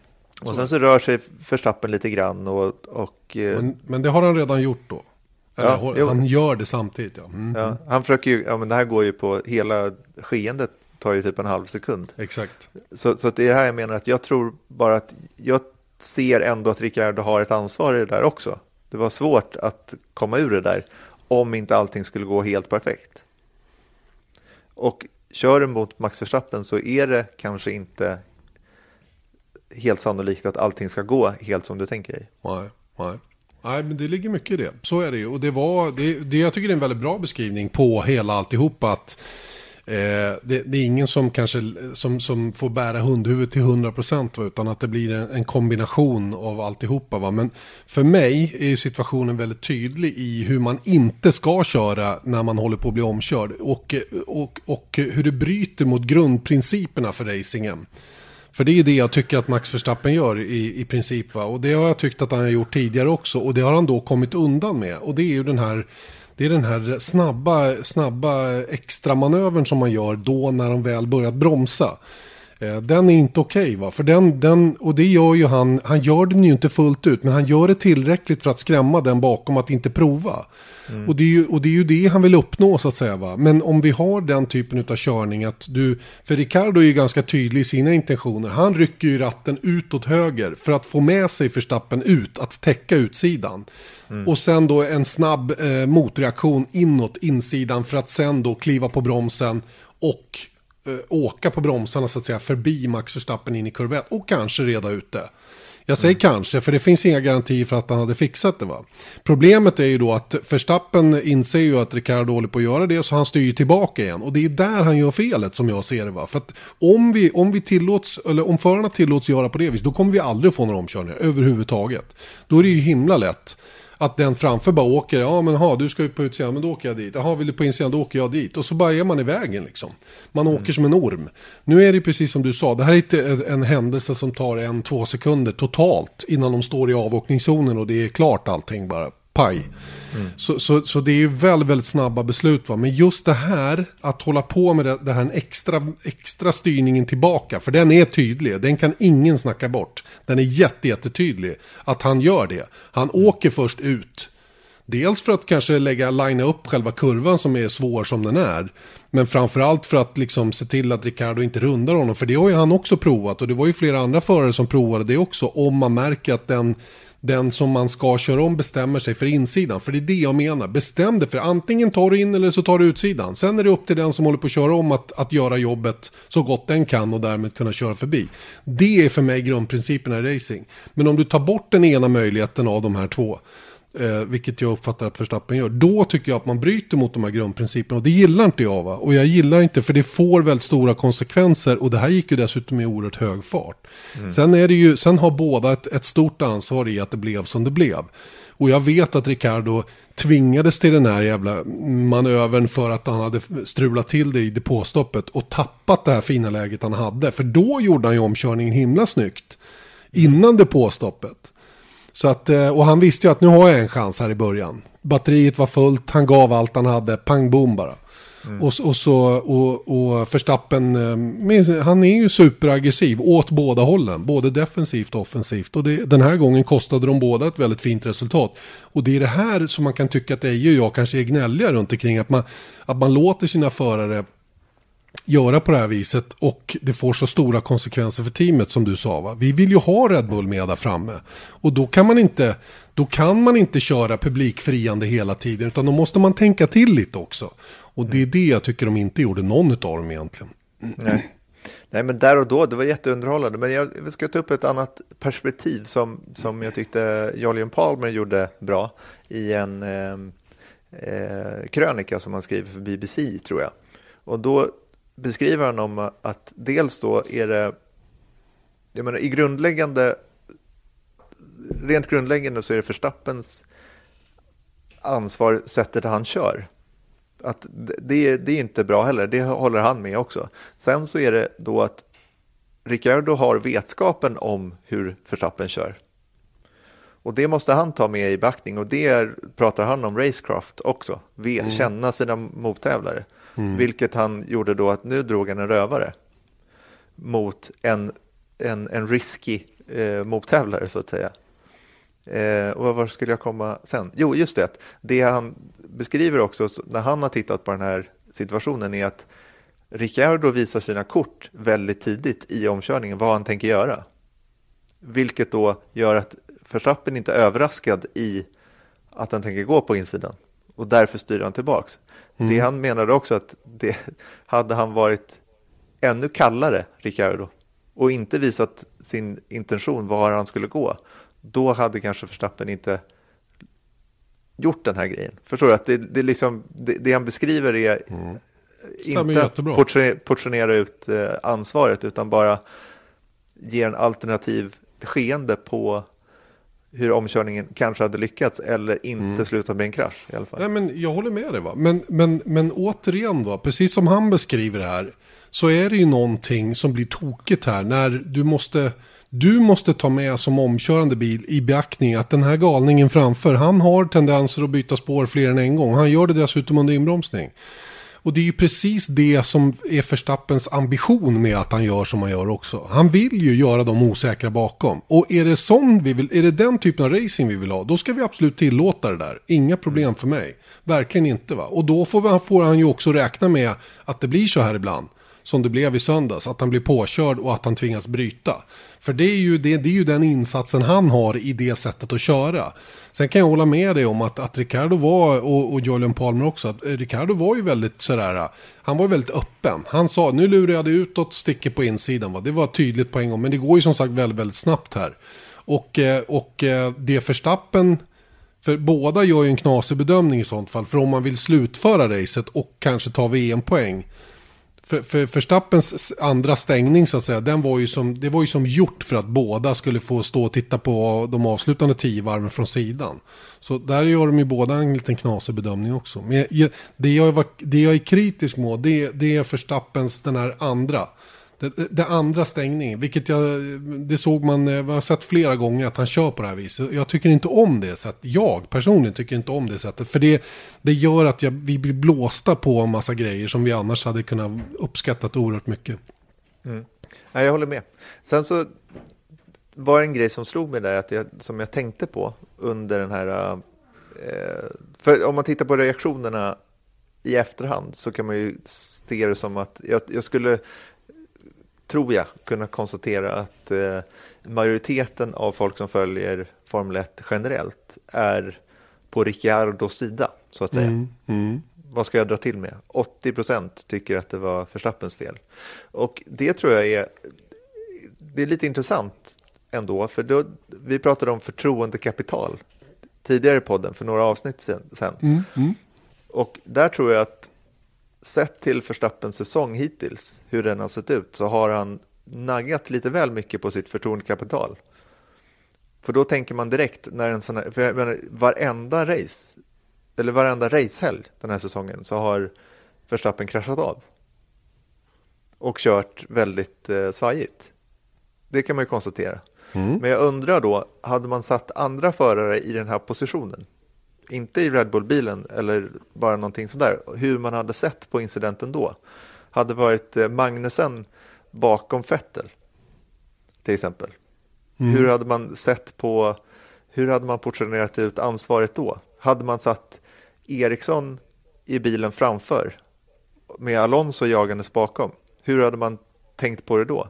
Och sen så rör sig Verstappen lite grann och... och eh, men, men, det har han redan gjort då? Eller, ja, han gör det samtidigt ja. Mm. ja. Han försöker ju, ja men det här går ju på, hela skeendet tar ju typ en halv sekund. Exakt. Så, så det är här jag menar att jag tror bara att, jag ser ändå att Ricciardo har ett ansvar i det där också. Det var svårt att komma ur det där om inte allting skulle gå helt perfekt. Och kör du mot Max Verstappen så är det kanske inte helt sannolikt att allting ska gå helt som du tänker dig. Nej, nej. Nej, men det ligger mycket i det. Så är det ju. Och det var, det, det, jag tycker det är en väldigt bra beskrivning på hela alltihop Att Eh, det, det, är ingen som kanske som, som får bära hundhuvudet till 100% utan att det blir en, en, kombination av alltihopa. Va? Men för mig är situationen väldigt tydlig i hur man inte ska köra när man håller på att bli omkörd och, och, och hur det bryter mot grundprinciperna för racingen. För det är det jag tycker att Max Verstappen gör i, i princip. Va? Och det har jag tyckt att han har gjort tidigare också. Och det har han då kommit undan med. Och det är ju den här det är den här snabba, snabba extra manövern som man gör då när de väl börjat bromsa. Eh, Den är inte okej va? För den, den, och det gör ju han, han gör den ju inte fullt ut, men han gör det tillräckligt för att skrämma den bakom att inte prova. Och, det är ju, och det är ju det han vill uppnå så att säga va. Men om vi har den typen av körning att du, för Ricardo är ju ganska tydlig i sina intentioner. Han rycker ju ratten utåt höger för att få med sig förstappen ut, att täcka utsidan. Och sen då en snabb eh, motreaktion inåt insidan för att sen då kliva på bromsen och åka på bromsarna så att säga förbi Max Verstappen in i kurva 1 och kanske reda ut det. Jag säger kanske, för det finns inga garantier för att han hade fixat det. Va? Problemet är ju då att Verstappen inser ju att Ricardo håller på att göra det, så han styr tillbaka igen. Och det är där han gör felet som jag ser det. Va? För att om, vi, om, vi tillåts, eller om förarna tillåts göra på det viset, då kommer vi aldrig få några omkörningar överhuvudtaget. Då är det ju himla lätt att den framför bara åker, ja men ha, du ska ut på utsidan, men då åker jag dit. Jaha, vill du på insidan, då åker jag dit. Och så bara är man i vägen liksom. Man åker som en orm. Nu är det precis som du sa, det här är inte en händelse som tar en, två sekunder totalt innan de står i avåkningszonen och det är klart allting bara. Paj. Så, så, så det är ju väldigt, väldigt snabba beslut. Va? Men just det här, att hålla på med det, det här en extra, extra styrningen tillbaka, för den är tydlig, den kan ingen snacka bort. Den är jätte, jättetydlig att han gör det. Han åker först ut. Dels för att kanske lägga, linea upp själva kurvan som är svår som den är. Men framförallt för att liksom se till att Ricardo inte rundar honom. För det har ju han också provat. Och det var ju flera andra förare som provade det också. Om man märker att den, den som man ska köra om bestämmer sig för insidan. För det är det jag menar. Bestäm dig för antingen tar du in eller så tar du utsidan. Sen är det upp till den som håller på att köra om att, att göra jobbet så gott den kan och därmed kunna köra förbi. Det är för mig grundprinciperna i racing. Men om du tar bort den ena möjligheten av de här två eh, vilket jag uppfattar att Verstappen gör, då tycker jag att man bryter mot de här grundprinciperna. Och det gillar inte jag va. Och jag gillar inte för det får väldigt stora konsekvenser. Och det här gick ju dessutom i oerhört hög fart. Sen, är det ju, sen har båda ett, ett stort ansvar i att det blev som det blev. Och jag vet att Ricardo tvingades till den här jävla manövern för att han hade strulat till det i depåstoppet och tappat det här fina läget han hade. För då gjorde han ju omkörningen himla snyggt. Innan depåstoppet. Så att, eh, och han visste ju att nu har jag en chans här i början. Batteriet var fullt, han gav allt han hade, pang bom bara. Och, och, så, och, och Verstappen, eh, han är ju superaggressiv åt båda hållen. Både defensivt och offensivt. Och det, den här gången kostade de båda ett väldigt fint resultat. Och det är det här som man kan tycka att Eje och jag kanske är gnälliga runt omkring. Att man, att man låter sina förare göra på det här viset och det får så stora konsekvenser för teamet som du sa. Va? Vi vill ju ha Red Bull med där framme och då kan man inte, då kan man inte köra publikfriande hela tiden utan då måste man tänka till lite också. Och det är det jag tycker de inte gjorde, någon av dem egentligen. Nej. Nej, men där och då, det var jätteunderhållande. Men jag ska ta upp ett annat perspektiv som, som jag tyckte Jolyon Palmer gjorde bra i en eh, eh, krönika som han skriver för BBC, tror jag. Och då beskriver han om att dels då är det, jag menar i grundläggande, rent grundläggande så är det Verstappens ansvar sättet han kör. Att det, det är inte bra heller, det håller han med också. Sen så är det då att Ricciardo har vetskapen om hur Verstappen kör. Och det måste han ta med i backning och det pratar han om racecraft också. Ve, Känna sina mottävlare. Mm. Vilket han gjorde då att nu drog han en rövare mot en, en, en risky eh, mottävlare så att säga. Eh, och var skulle jag komma sen? Jo, just det. Det han beskriver också när han har tittat på den här situationen är att Ricciardo visar sina kort väldigt tidigt i omkörningen vad han tänker göra. Vilket då gör att Verstappen inte är överraskad i att han tänker gå på insidan. Och därför styr han tillbaks. Det han menade också att det, hade han varit ännu kallare, Ricciardo, och inte visat sin intention var han skulle gå, då hade kanske Verstappen inte gjort den här grejen. Förstår du? Att det, det, är liksom, det, det han beskriver är Stämmer inte att portionera, portionera ut eh, ansvaret, utan bara ge en alternativ skeende på hur omkörningen kanske hade lyckats eller inte slutat med en krasch i alla fall. Nej, men jag håller med dig va. Men, men, men återigen va, precis som han beskriver det här. Så är det ju någonting som blir tokigt här. När du måste, du måste ta med som omkörande bil i beaktning att den här galningen framför. Han har tendenser att byta spår fler än en gång. Han gör det dessutom under inbromsning. Och det är ju precis det som är Förstappens ambition med att han gör som han gör också. Han vill ju göra de osäkra bakom. Och är det sån vi vill, är det den typen av racing vi vill ha, då ska vi absolut tillåta det där. Inga problem för mig. Verkligen inte va. Och då får, vi, får han ju också räkna med att det blir så här ibland som det blev i söndags. Att han blir påkörd och att han tvingas bryta. För det är ju, det, det är ju den insatsen han har i det sättet att köra. Sen kan jag hålla med dig om att, att Ricardo var, och, och Julian Palmer också, att Ricardo var ju väldigt sådär, han var väldigt öppen. Han sa, nu lurar jag det utåt, sticker på insidan. Va? Det var tydligt på en gång, men det går ju som sagt väldigt, väldigt snabbt här. Och, eh, och eh, det förstappen, för båda gör ju en knasig bedömning i sånt fall. För om man vill slutföra racet och kanske ta VM-poäng för, för Förstappens andra stängning så att säga, den var ju som, det var ju som gjort för att båda skulle få stå och titta på de avslutande tio varven från sidan. Så där gör de ju båda en liten knasig bedömning också. Men jag, det, jag var, det jag är kritisk mot, det, det är Förstappens den här andra. Det, det, andra stängningen, vilket jag, det såg man, eh, jag har sett flera gånger att han kör på det här viset. Jag tycker inte om det sättet, jag personligen tycker inte om det sättet. För det, det gör att jag, vi blir blåsta på en massa grejer som vi annars hade kunnat uppskattat oerhört mycket. Mm. Ja, jag håller med. Sen så var det en grej som slog mig där, att jag, som jag tänkte på under den här... Eh, för om man tittar på reaktionerna i efterhand så kan man ju se det som att jag, jag skulle tror jag, kunna konstatera att eh, majoriteten av folk som följer Formel 1 generellt är på Ricciardos sida, så att säga. Mm, mm. Vad ska jag dra till med? 80 procent tycker att det var Verstappens fel. Och det tror jag är, det är lite intressant ändå, för då, vi pratade om förtroendekapital tidigare i podden, för några avsnitt sen. Mm, mm. och där tror jag att sett till Verstappens säsong hittills, hur den har sett ut, så har han naggat lite väl mycket på sitt förtroendekapital. För då tänker man direkt när en sån här, för jag menar, varenda race, eller varenda racehelg den här säsongen så har Verstappen kraschat av. Och kört väldigt eh, svajigt. Det kan man ju konstatera. Mm. Men jag undrar då, hade man satt andra förare i den här positionen? Inte i Red Bull-bilen eller bara någonting sådär, hur man hade sett på incidenten då. Hade varit eh, Magnusen bakom Vettel, till exempel. Mm. Hur hade man sett på, hur hade man portionerat ut ansvaret då? Hade man satt Eriksson i bilen framför med Alonso jagandes bakom? Hur hade man tänkt på det då?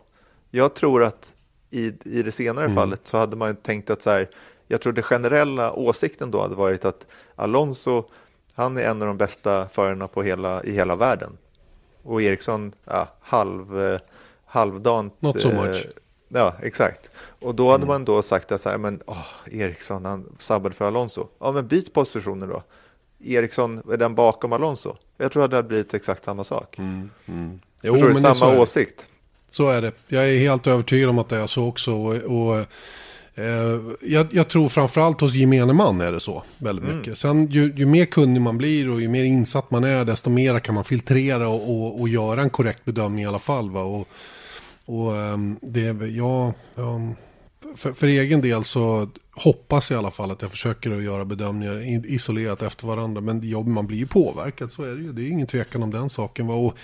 Jag tror att i, i det senare mm. fallet så hade man tänkt att så här, jag tror det generella åsikten då hade varit att Alonso, han är en av de bästa förarna på hela, i hela världen. Och Eriksson, ja, halv, eh, halvdant. Not so much. Eh, ja, exakt. Och då hade mm. man då sagt att så här, men oh, Eriksson, han sabbade för Alonso. Ja, men byt positioner då. Eriksson, är den bakom Alonso? Jag tror att det hade blivit exakt samma sak. Mm. Mm. Jo, jag tror det är samma åsikt. Så är det. Jag är helt övertygad om att det är så också. Och, och jag, jag, tror framförallt hos gemene man är det så väldigt mm. mycket. Sen ju, ju, mer kunnig man blir och ju mer insatt man är desto mer kan man filtrera och, och, och göra en korrekt bedömning i alla fall. Va? Och, och um, det, ja, um, för, för, egen del så hoppas jag i alla fall att jag försöker att göra bedömningar isolerat efter varandra. Men ja, man blir ju påverkad, så är det ju. Det är ingen tvekan om den saken. Va? Och,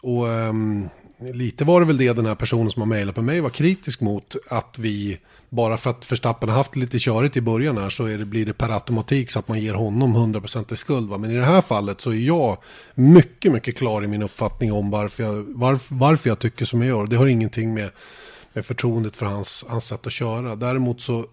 och um, lite var det väl det den här personen som har mejlat med mig var kritisk mot. Att vi bara för att Verstappen har haft lite körigt i början här så är det, blir det per automatik så att man ger honom 100% i skuld. Va? Men i det här fallet så är jag mycket, mycket klar i min uppfattning om varför jag, varför, varför jag tycker som jag gör. Det har ingenting med, med förtroendet för hans, hans sätt att köra. Däremot så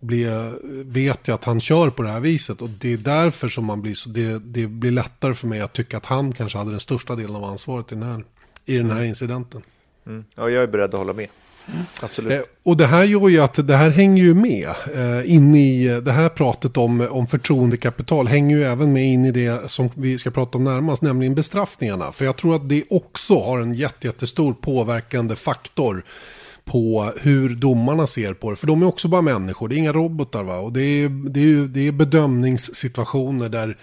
blir, vet jag att han kör på det här viset och det är därför som man blir så, det, det blir lättare för mig att tycka att han kanske hade den största delen av ansvaret i den här, i den här incidenten. Mm. Ja, jag är beredd att hålla med. Mm. Absolut. Eh, och det här gör ju att det här hänger ju med eh, in i eh, det här pratet om, om förtroendekapital hänger ju även med in i det som vi ska prata om närmast, nämligen bestraffningarna. För jag tror att det också har en jättestor påverkande faktor på hur domarna ser på det. För de är också bara människor, det är inga robotar va. Och det är, det är, det är bedömningssituationer där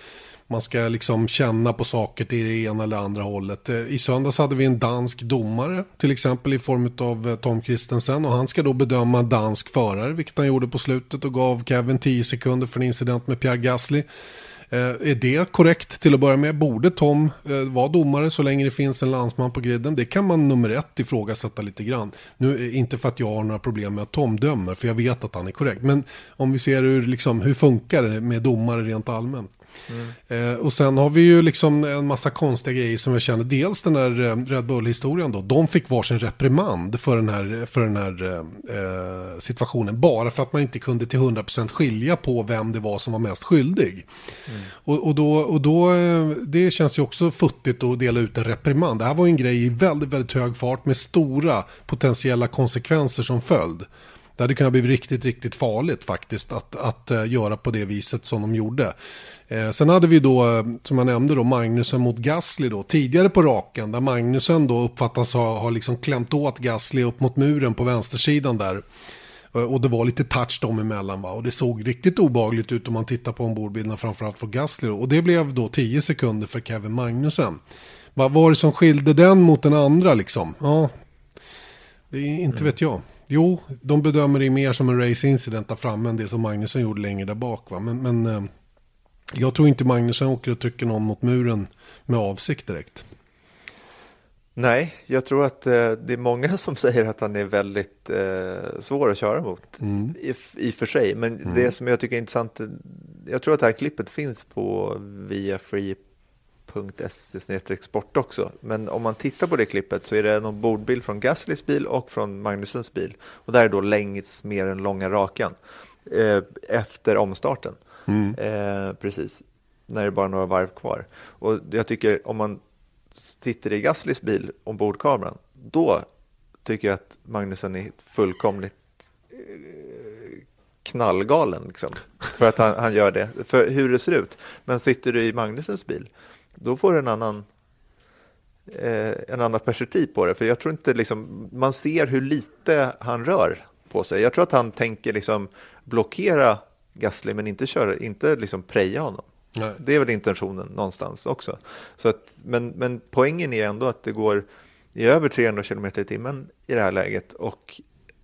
man ska liksom känna på saker till det ena eller andra hållet. Eh, I söndags hade vi en dansk domare, till exempel i form av eh, Tom Christensen. Och han ska då bedöma dansk förare, vilket han gjorde på slutet och gav Kevin 10 sekunder för en incident med Pierre Gasly. Eh, är det korrekt till att börja med? Borde Tom vara domare så länge det finns en landsman på griden? Det kan man nummer ett ifrågasätta lite grann. Nu, inte för att jag har några problem med att Tom dömer, för jag vet att han är korrekt. Men om vi ser hur, liksom, hur funkar det med domare rent allmänt? Eh, och sen har vi ju liksom en massa konstiga grejer som jag känner. Dels den där eh, Red Bull-historien då. De fick varsin reprimand för den här, för den här eh, situationen. Bara för att man inte kunde till 100% skilja på vem det var som var mest skyldig. Mm. Och, och, då, och då, eh, det känns ju också futtigt att dela ut en reprimand. Det här var ju en grej i väldigt, väldigt hög fart med stora potentiella konsekvenser som följd. Det hade kunnat bli riktigt, riktigt farligt faktiskt att, att göra på det viset som de gjorde. Eh, sen hade vi då, eh, som jag nämnde, då, Magnusen mot Gasly då, tidigare på raken, där Magnusen då uppfattas ha, ha liksom klämt åt Gasly upp mot muren på vänstersidan där. Eh, och det var lite touch dem emellan va? och det såg riktigt obagligt ut om man tittar på ombordbilderna framförallt för Gasly. Då. Och det blev då 10 sekunder för Kevin Magnusen. Vad var det som skilde den mot den andra liksom? Ja, det är inte mm. vet jag. Jo, de bedömer det mer som en race incident där framme än det som Magnusen gjorde längre där bak. Va? Men, men jag tror inte Magnusson åker och trycker någon mot muren med avsikt direkt. Nej, jag tror att eh, det är många som säger att han är väldigt eh, svår att köra mot. Mm. I, I för sig, men mm. det som jag tycker är intressant, jag tror att det här klippet finns på viafree.se sport också. Men om man tittar på det klippet så är det någon bordbild från Gaslys bil och från Magnussens bil. Och där är då längs med den långa rakan eh, efter omstarten. Mm. Eh, precis, när det är bara några varv kvar. Och jag tycker om man sitter i Gaslys bil ombordkameran, då tycker jag att Magnusson är fullkomligt eh, knallgalen. Liksom, för att han, han, gör det, för hur det ser ut. Men sitter du i Magnussens bil, då får du en annan eh, en annan perspektiv på det. För jag tror inte liksom, man ser hur lite han rör på sig. Jag tror att han tänker liksom blockera Gasly men inte, köra, inte liksom preja honom. Nej. Det är väl intentionen någonstans också. Så att, men, men poängen är ändå att det går i över 300 km i timmen i det här läget och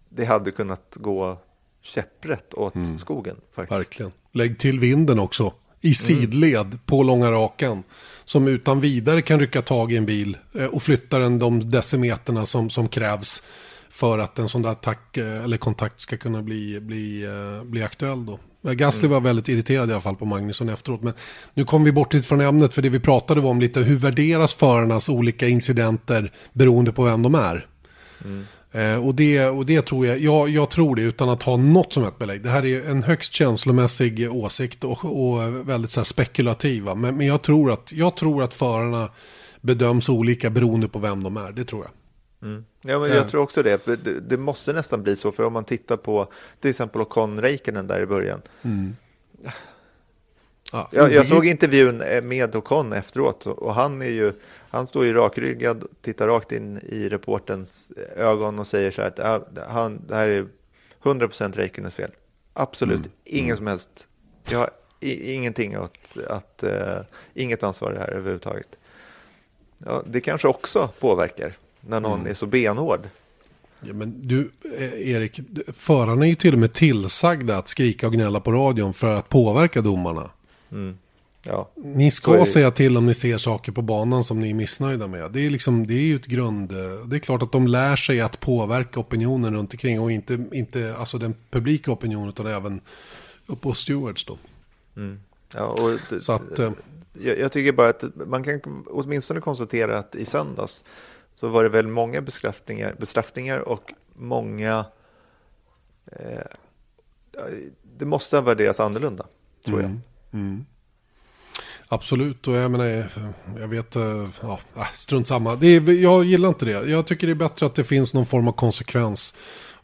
det hade kunnat gå käpprätt åt mm. skogen. Faktiskt. Verkligen. Lägg till vinden också i mm. sidled mm. på långa rakan. Som utan vidare kan rycka tag i en bil eh, och flytta den de decimeterna som, som krävs för att en sån där attack eh, eller kontakt ska kunna bli, bli, eh, bli aktuell då. Gasly mm. var väldigt irriterad i alla fall på Magnusson efteråt. Men nu kom vi bort lite från ämnet för det vi pratade om lite. Hur värderas förarnas olika incidenter beroende på vem de är? Mm. Eh, och, det, och det tror jag, jag, jag tror det utan att ha något som ett belägg. Det här är en högst känslomässig åsikt och, och väldigt så här spekulativa. Men, men jag, tror att, jag tror att förarna bedöms olika beroende på vem de är. Det tror jag. Mm. Ja, men jag tror också det. det. det. måste nästan bli så, för om man tittar på till exempel Ocon Räikkönen där i början. Mm. Ja, jag, jag såg intervjun med Ocon efteråt och han, är ju, han står ju rakryggad, tittar rakt in i reportens ögon och säger så här att han, det här är 100% Räikkönens fel. Absolut, mm. ingen mm. som helst. Jag har ingenting att, att uh, inget ansvar här överhuvudtaget. Ja, det kanske också påverkar när någon mm. är så benhård. Ja, men du, eh, Erik, förarna är ju till och med tillsagda att skrika och gnälla på radion för att påverka domarna. Mm. Ja, ni ska säga till om ni ser saker på banan som ni är missnöjda med. Det är, liksom, det är ju ett grund... Eh, det är klart att de lär sig att påverka opinionen runt omkring och inte, inte alltså den publika opinionen utan även upp hos stewards då. Mm. Ja, och det, Så att, eh, jag, jag, tycker bara att man kan åtminstone konstatera att i söndags så var det väl många bestraffningar, bestraffningar och många... Eh, det måste ha värderats annorlunda, tror mm. jag. Mm. Absolut, och jag menar, jag vet, eh, ja, äh, strunt samma. Det är, jag gillar inte det. Jag tycker det är bättre att det finns någon form av konsekvens.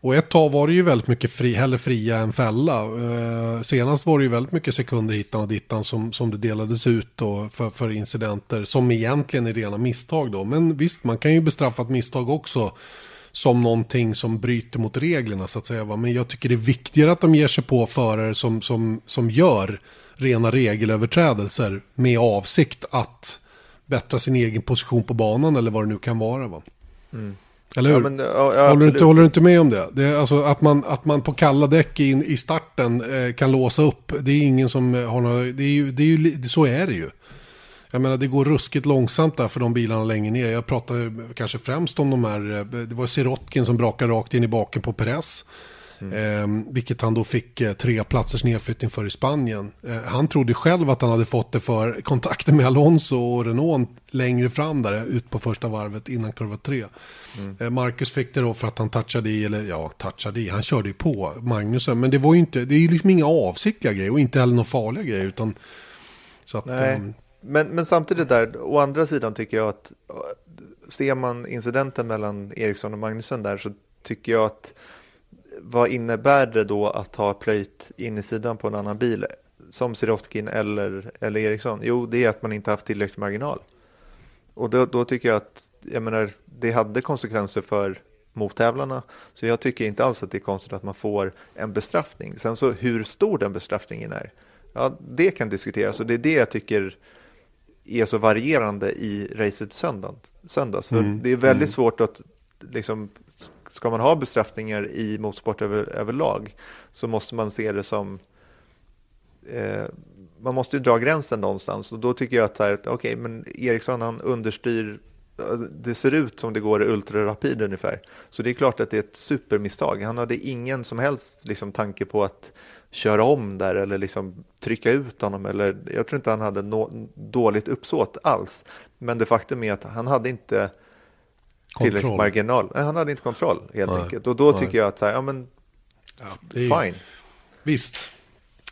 Och ett tag var det ju väldigt mycket fri, hellre fria än fälla. Eh, senast var det ju väldigt mycket sekunder hittan och dittan som, som det delades ut då för, för incidenter som egentligen är rena misstag då. Men visst, man kan ju bestraffa ett misstag också som någonting som bryter mot reglerna så att säga. Men jag tycker det är viktigare att de ger sig på förare som, som, som gör rena regelöverträdelser med avsikt att bättra sin egen position på banan eller vad det nu kan vara. Va? Mm. Eller hur? Ja, men, ja, håller, du inte, håller du inte med om det? det alltså att, man, att man på kalla däck in, i starten eh, kan låsa upp. Det är ingen som eh, har några... Det är ju, det är ju, så är det ju. Jag menar det går ruskigt långsamt där för de bilarna längre ner. Jag pratar kanske främst om de här, eh, det var Sirotkin som brakade rakt in i baken på Perez. Eh, vilket han då fick eh, tre platsers nedflyttning för i Spanien. Eh, han trodde själv att han hade fått det för kontakten med Alonso och Renault längre fram där, ut på första varvet innan kurva tre. Eh, Marcus fick det då för att han touchade i, eller ja, touchade i, han körde ju på Magnusen. Men det var ju inte, det är ju liksom inga avsiktliga grejer och inte heller några farliga grejer. Utan, så att, Nej. ehm, Men, men samtidigt där, å andra sidan tycker jag att äh, ser man incidenten mellan Eriksson och Magnusson där så tycker jag att vad innebär det då att ha plöjt in i sidan på en annan bil som Sirotkin eller, eller Eriksson? Jo, det är att man inte haft tillräcklig marginal. Och då, då tycker jag att jag menar, det hade konsekvenser för mottävlarna. Så jag tycker inte alls att det är konstigt att man får en bestraffning. Sen så hur stor den bestraffningen är, ja, det kan diskuteras. Och det är det jag tycker är så varierande i racet söndag, söndags. För Mm, det är väldigt svårt att, liksom, ska man ha bestraffningar i motorsport över, överlag så måste man se det som eh, man måste ju dra gränsen någonstans och då tycker jag att så här, okej, men Eriksson han understyr eh, det ser ut som det går ultrarapid ungefär. Så det är klart att det är ett supermisstag. Han hade ingen som helst liksom, tanke på att köra om där eller liksom trycka ut honom. Eller, jag tror inte han hade no dåligt uppsåt alls. Men det faktum är att han hade inte tillräcklig Kontroll. marginal. Nej, han hade inte kontroll helt Nej. enkelt. Och då Nej. tycker jag att så här, ja men ja, det är, fine. Visst.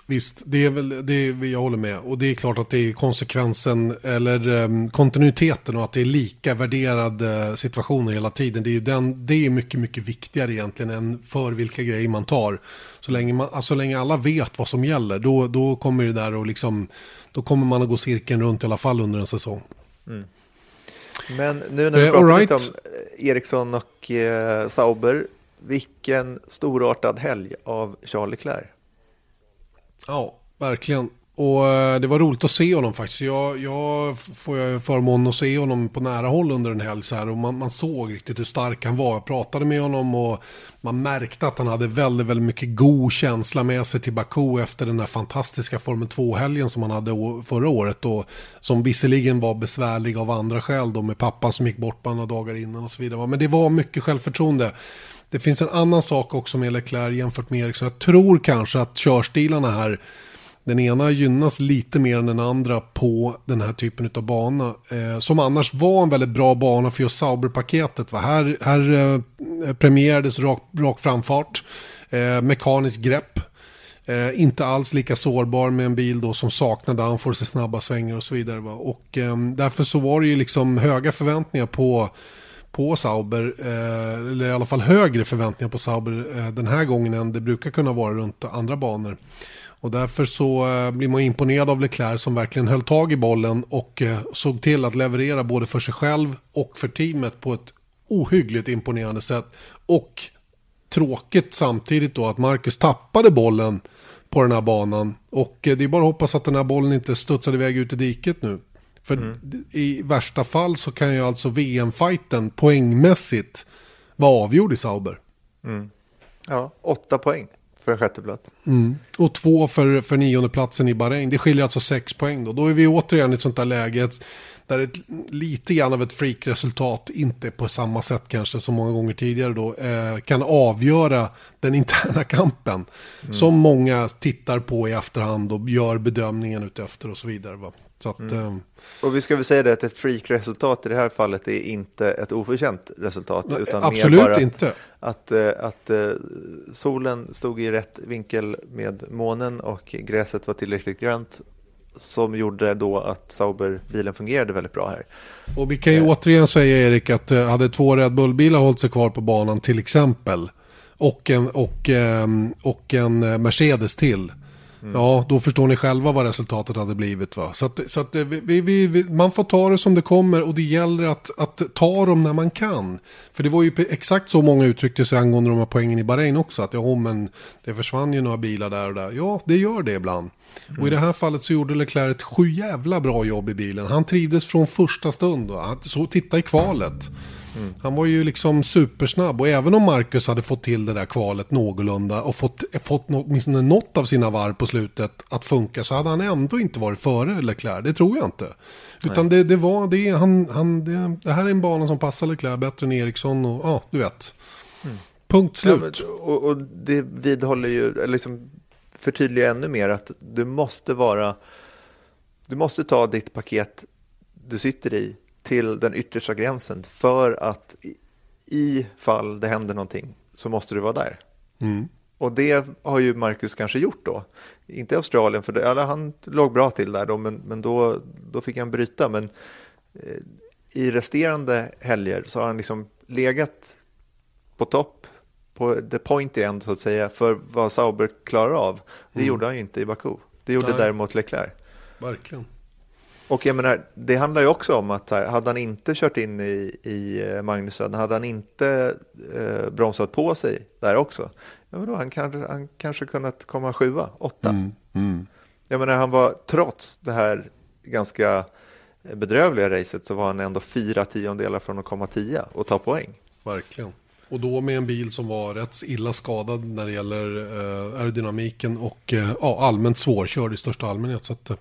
Visst, det är väl, det är, jag håller med. Och det är klart att det är konsekvensen eller um, kontinuiteten och att det är lika värderade situationer hela tiden. Det är, den, det är mycket, mycket viktigare egentligen än för vilka grejer man tar. Så länge, man, alltså, så länge alla vet vad som gäller, då, då kommer det där och liksom, då kommer man att gå cirkeln runt i alla fall under en säsong. Men nu när vi Eh, pratar all lite om right. eh, Eriksson och eh, Sauber, vilken storartad helg av Charles Leclerc. Ja, verkligen. Och eh, det var roligt att se honom faktiskt. Jag, jag får jag förmånen att se honom på nära håll under en helg så här. Och man, man såg riktigt hur stark han var. Jag pratade med honom och man märkte att han hade väldigt, väldigt mycket god känsla med sig till Baku efter den där fantastiska Formel 2-helgen som han hade förra året. Och som visserligen var besvärlig av andra skäl då med pappan som gick bort bara några dagar innan och så vidare. Men det var mycket självförtroende. Det finns en annan sak också med Leclerc jämfört med Eriksson. Jag tror kanske att körstilarna här den ena gynnas lite mer än den andra på den här typen av bana. Eh, som annars var en väldigt bra bana för just Sauber-paketet. Här, här eh, premierades rak, rak framfart, eh, mekaniskt grepp. Eh, inte alls lika sårbar med en bil då som saknar downforce, snabba svängar och så vidare. Va? Och eh, därför så var det ju liksom höga förväntningar på på Sauber, eh, eller i alla fall högre förväntningar på Sauber eh, den här gången än det brukar kunna vara runt andra banor. Och därför så eh, blir man imponerad av Leclerc som verkligen höll tag i bollen och eh, såg till att leverera både för sig själv och för teamet på ett ohyggligt imponerande sätt. Och tråkigt samtidigt då att Marcus tappade bollen på den här banan. Och eh, det är bara att hoppas att den här bollen inte studsade iväg ut i diket nu. För i värsta fall så kan ju alltså VM-fighten poängmässigt vara avgjord i Sauber. Ja, åtta poäng för en sjätteplats. Och två för, för nionde platsen i Bahrain. Det skiljer alltså sex poäng då. Då är vi återigen i ett sånt där läge där ett, lite grann av ett freak-resultat, inte på samma sätt kanske som många gånger tidigare då, eh, kan avgöra den interna kampen. Som många tittar på i efterhand och gör bedömningen utefter och så vidare. Va? Så att, eh, Och vi ska väl säga det att ett freak-resultat i det här fallet är inte ett oförtjänt resultat. Utan mer absolut bara att, inte. Att, eh, att eh, solen stod i rätt vinkel med månen och gräset var tillräckligt grönt som gjorde då att Sauber-bilen fungerade väldigt bra här. Och vi kan ju återigen säga Erik att eh, hade två Red Bull-bilar hållit sig kvar på banan till exempel och en, och, ehm, och en eh, Mercedes till. Ja, då förstår ni själva vad resultatet hade blivit. Va? Så, att, så att eh, vi, vi, vi, man får ta det som det kommer och det gäller att, att ta dem när man kan. För det var ju exakt så många uttryckte sig angående de här poängen i Bahrain också. Att ja, men det försvann ju några bilar där och där. Ja, det gör det ibland. Och i det här fallet så gjorde Leclerc ett sju jävla bra jobb i bilen. Han trivdes från första stund. Va? Så titta i kvalet. Mm. Han var ju liksom supersnabb och även om Marcus hade fått till det där kvalet någorlunda och fått, fått åtminstone något av sina varv på slutet att funka så hade han ändå inte varit före Leclerc. Det tror jag inte. Utan det, det, var det, han, han, det, det här är en bana som passar Leclerc bättre än Eriksson och ja, du vet. Mm. Punkt slut. Ja, och, och, det vidhåller ju, liksom förtydligar ännu mer att du måste vara, du måste ta ditt paket du sitter i till den yttersta gränsen för att i, fall det händer någonting så måste du vara där. Mm. Och det har ju Marcus kanske gjort då. Inte i Australien, för det, ja, han låg bra till där då, men, men då, då fick han bryta. Men eh, i resterande helger så har han liksom legat på topp, på the point end så att säga, för vad Sauber klarar av. Det mm. gjorde han ju inte i Baku. Det gjorde Nej. däremot Leclerc. Verkligen. Och jag menar, det handlar ju också om att här, hade han inte kört in i, i eh, Magnusson, hade han inte eh, bromsat på sig där också, ja, då han kanske han kanske kunnat komma sjua, åtta. Mm, mm. Jag menar, han var trots det här ganska bedrövliga racet så var han ändå fyra tiondelar från att komma tia och ta poäng. Verkligen. Och då med en bil som var rätt illa skadad när det gäller eh, aerodynamiken och eh, ja, allmänt svårkörd i största allmänhet. Så att, eh,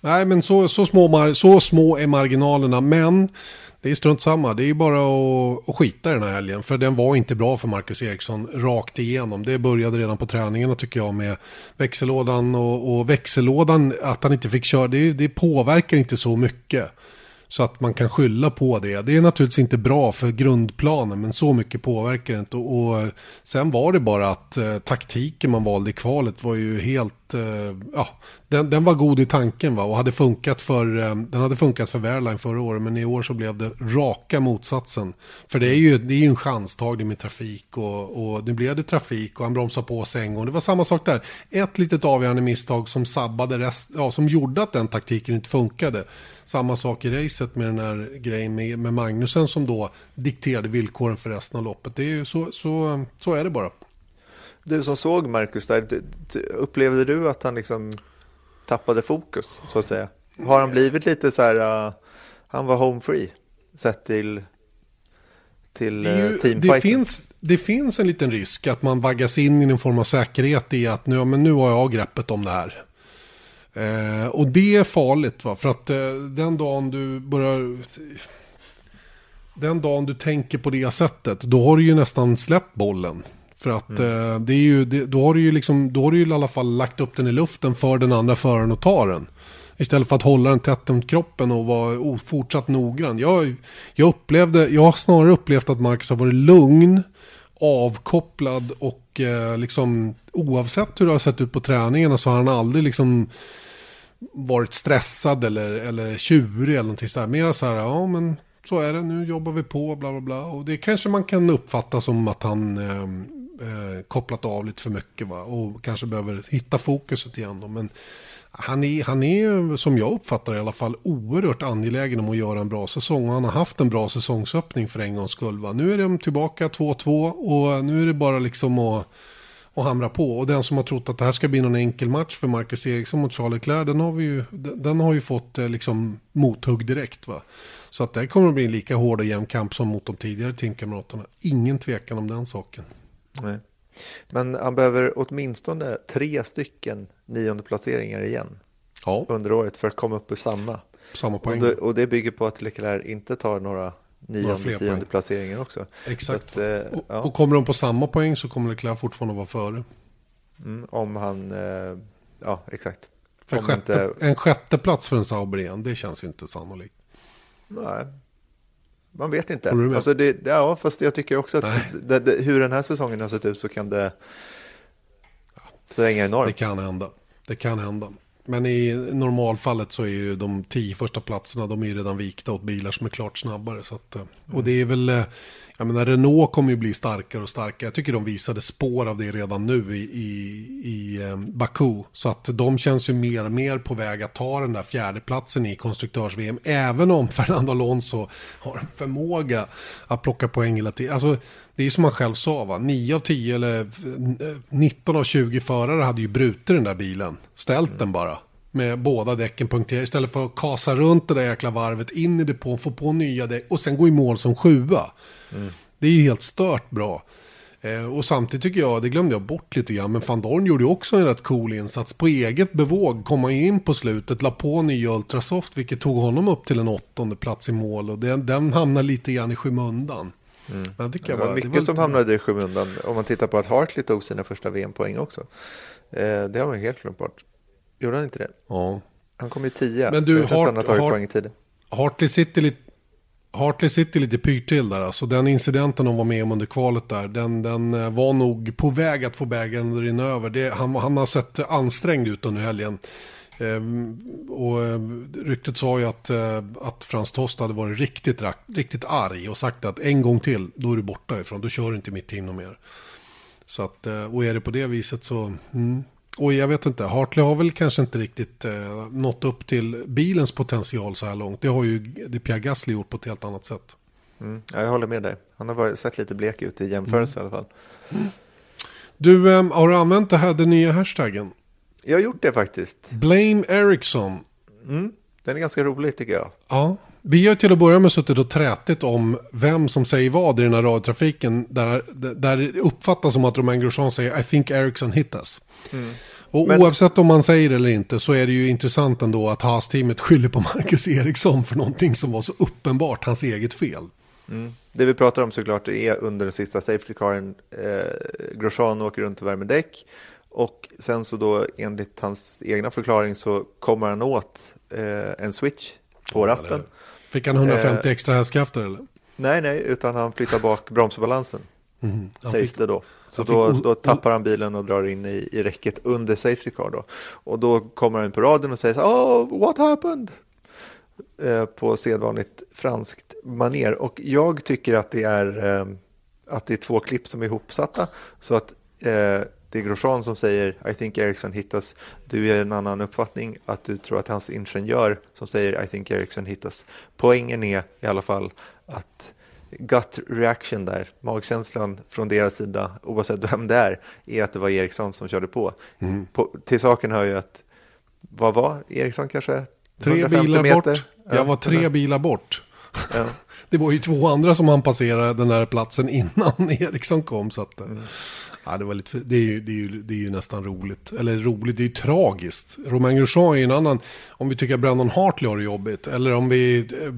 nej, men så, så, små, så små är marginalerna. Men det är strunt samma. Det är bara att, att skita den här helgen. För den var inte bra för Marcus Eriksson rakt igenom. Det började redan på träningarna tycker jag med växellådan och, och växellådan. Att han inte fick köra, det, det påverkar inte så mycket. Så att man kan skylla på det. Det är naturligtvis inte bra för grundplanen men så mycket påverkar det inte. Och, och eh, sen var det bara att eh, taktiken man valde i kvalet var ju helt, eh, ja, den, den, var god i tanken va? och hade funkat för, eh, den hade funkat för Wehrlein förra året men i år så blev det raka motsatsen. För det är ju, det är ju en chanstagning med trafik och, och nu blev det trafik och han bromsade på sig en gång. Det var samma sak där. Ett litet avgörande misstag som sabbade rest, ja, som gjorde att den taktiken inte funkade. Samma sak i racet med den här grejen med, med Magnusen som då dikterade villkoren för resten av loppet. Det är ju så, så, så är det bara. Du som såg Marcus där, upplevde du att han liksom tappade fokus så att säga? Har han blivit lite så här, uh, han var home free sett till, till det, ju, uh, det finns, det finns en liten risk att man vaggas in i en form av säkerhet i att nu, men nu har jag greppet om det här. Eh, och det är farligt va, för att eh, den dagen du börjar... Den dagen du tänker på det sättet, då har du ju nästan släppt bollen. För att mm. eh, det är ju, det, då har du ju liksom, då har du ju i alla fall lagt upp den i luften för den andra föraren att ta den. Istället för att hålla den tätt om kroppen och vara fortsatt noggrann. Jag, jag, upplevde, jag har snarare upplevt att Marcus har varit lugn, avkopplad och eh, liksom oavsett hur det har sett ut på träningarna så har han aldrig liksom varit stressad eller, eller tjurig eller någonting sådär. Mera så här, ja men så är det, nu jobbar vi på, bla bla bla. Och det kanske man kan uppfatta som att han eh, eh, kopplat av lite för mycket va. Och kanske behöver hitta fokuset igen då. Men han är, han är, som jag uppfattar i alla fall, oerhört angelägen om att göra en bra säsong. Och han har haft en bra säsongsöppning för en gångs skull. Va? Nu är de tillbaka 2-2 och nu är det bara liksom att och hamra på. Och den som har trott att det här ska bli någon enkel match för Marcus Eriksson mot Charles Leclerc, den har, vi ju, den har ju fått eh, liksom mothugg direkt. Va? Så att det kommer att bli en lika hård och jämn kamp som mot de tidigare teamkamraterna. Ingen tvekan om den saken. Nej. Men han behöver åtminstone tre stycken nionde placeringar igen ja. under året för att komma upp i samma. Samma poäng. Och det, och det bygger på att Leclerc inte tar några nionde, tionde placeringen också. Exakt. Att, eh, och, ja. och, kommer de på samma poäng så kommer Leclerc fortfarande vara före. Mm, om han, eh, ja exakt. För en, sjätte, inte... en sjätte plats för en Sauber igen, det känns ju inte sannolikt. Nej, man vet inte. Alltså det, ja, fast jag tycker också att det, det, hur den här säsongen har sett ut så kan det svänga enormt. Det kan hända. Det kan hända. Men i normalfallet så är ju de tio första platserna de är ju redan vikta åt bilar som är klart snabbare. Så att, och det är väl, eh, jag menar Renault kommer ju bli starkare och starkare. Jag tycker de visade spår av det redan nu i, i, i eh, Baku. Så att de känns ju mer och mer på väg att ta den där fjärdeplatsen i konstruktörs-VM. Även om Fernando Alonso har en förmåga att plocka poäng hela tiden. Alltså, det är som han själv sa, va? 9 av 10 eller eh, 19 av 20 förare hade ju brutit den där bilen. Ställt mm. den bara med båda däcken punkterade. Istället för att kasa runt det där jäkla varvet in i depån, få på nya däck och sen gå i mål som sjua. Mm. Det är ju helt stört bra. Eh, och samtidigt tycker jag, det glömde jag bort lite grann, men van Dorn gjorde ju också en rätt cool insats. På eget bevåg kom han in på slutet, la på nya Ultrasoft, vilket tog honom upp till en åttonde plats i mål. Och den, den hamnar lite grann i skymundan. Mm. Men jag det var bara, mycket det var som hamnade i skymundan. Om man tittar på att Hartley tog sina första VM-poäng också. Eh, det har man helt glömt bort. Gjorde han inte det? Ja. Han kom i tia. Men du, Hart, han har tagit Hart, poäng i tiden. Hartley sitter lite Hartley sitter lite pyrt till där. Alltså den incidenten de var med om under kvalet där. Den, den eh, var nog på väg att få bägaren att rinna över. Det, han, han har sett ansträngd ut under helgen. Ehm, och eh, ryktet sa ju att, eh, att Frans Tost hade varit riktigt, riktigt arg och sagt att en gång till, då är du borta ifrån, då kör du inte mitt team mer. Så att, och är det på det viset så, mm. Och jag vet inte, Hartley har väl kanske inte riktigt eh, nått upp till bilens potential så här långt. Det har ju det Pierre Gasly gjort på ett helt annat sätt. Mm. Ja, jag håller med dig. Han har varit, sett lite blek ut i jämförelse mm. i alla fall. Mm. Du, eh, har du använt det här, den nya hashtaggen? Jag har gjort det faktiskt. Blame Ericsson. Mm, den är ganska rolig tycker jag. Ja. Vi har till att börja med suttit och trätit om vem som säger vad i den här radiotrafiken. Där, där det uppfattas som att Romain Grosjean säger I think Ericsson hit us. Mm. Och Men... oavsett om man säger det eller inte så är det ju intressant ändå att Haas-teamet skyller på Marcus Ericsson för någonting som var så uppenbart hans eget fel. Mm. Det vi pratar om såklart är under den sista safety caren. Eh, Grosjean åker runt och värmer däck. Och sen så då enligt hans egna förklaring så kommer han åt eh, en switch på ja, ratten. Fick han 150 eh, extra hästkrafter eller? Nej, nej, utan han flyttar bak bromsbalansen. Mm, sägs fick, det då. Så då, då, tappar han bilen och drar in i, i räcket under Safety Car då. Och då kommer han på radion och säger oh, what happened? Eh, på sedvanligt franskt maner. Och jag tycker att det är eh, att det är två klipp som är ihopsatta. Så att eh, det är Grosjean som säger I think Ericsson hittas. Du är en annan uppfattning att du tror att hans ingenjör som säger I think Ericsson hittas. Poängen är i alla fall att gut reaction där, magkänslan från deras sida, oavsett vem det är, är att det var Ericsson som körde på. Mm. på till saken hör ju att, vad var Ericsson kanske? Tre bilar meter? bort. Jag var tre bilar bort. Ja. Det var ju två andra som han passerade den där platsen innan Ericsson kom. Så att, mm. Ja, det, var lite, det, är ju, det, är ju, det är ju nästan roligt. Eller roligt, det är ju tragiskt. Romain Grosjean är ju en annan. Om vi tycker att Brandon Hartley har det jobbigt. Eller om vi eh,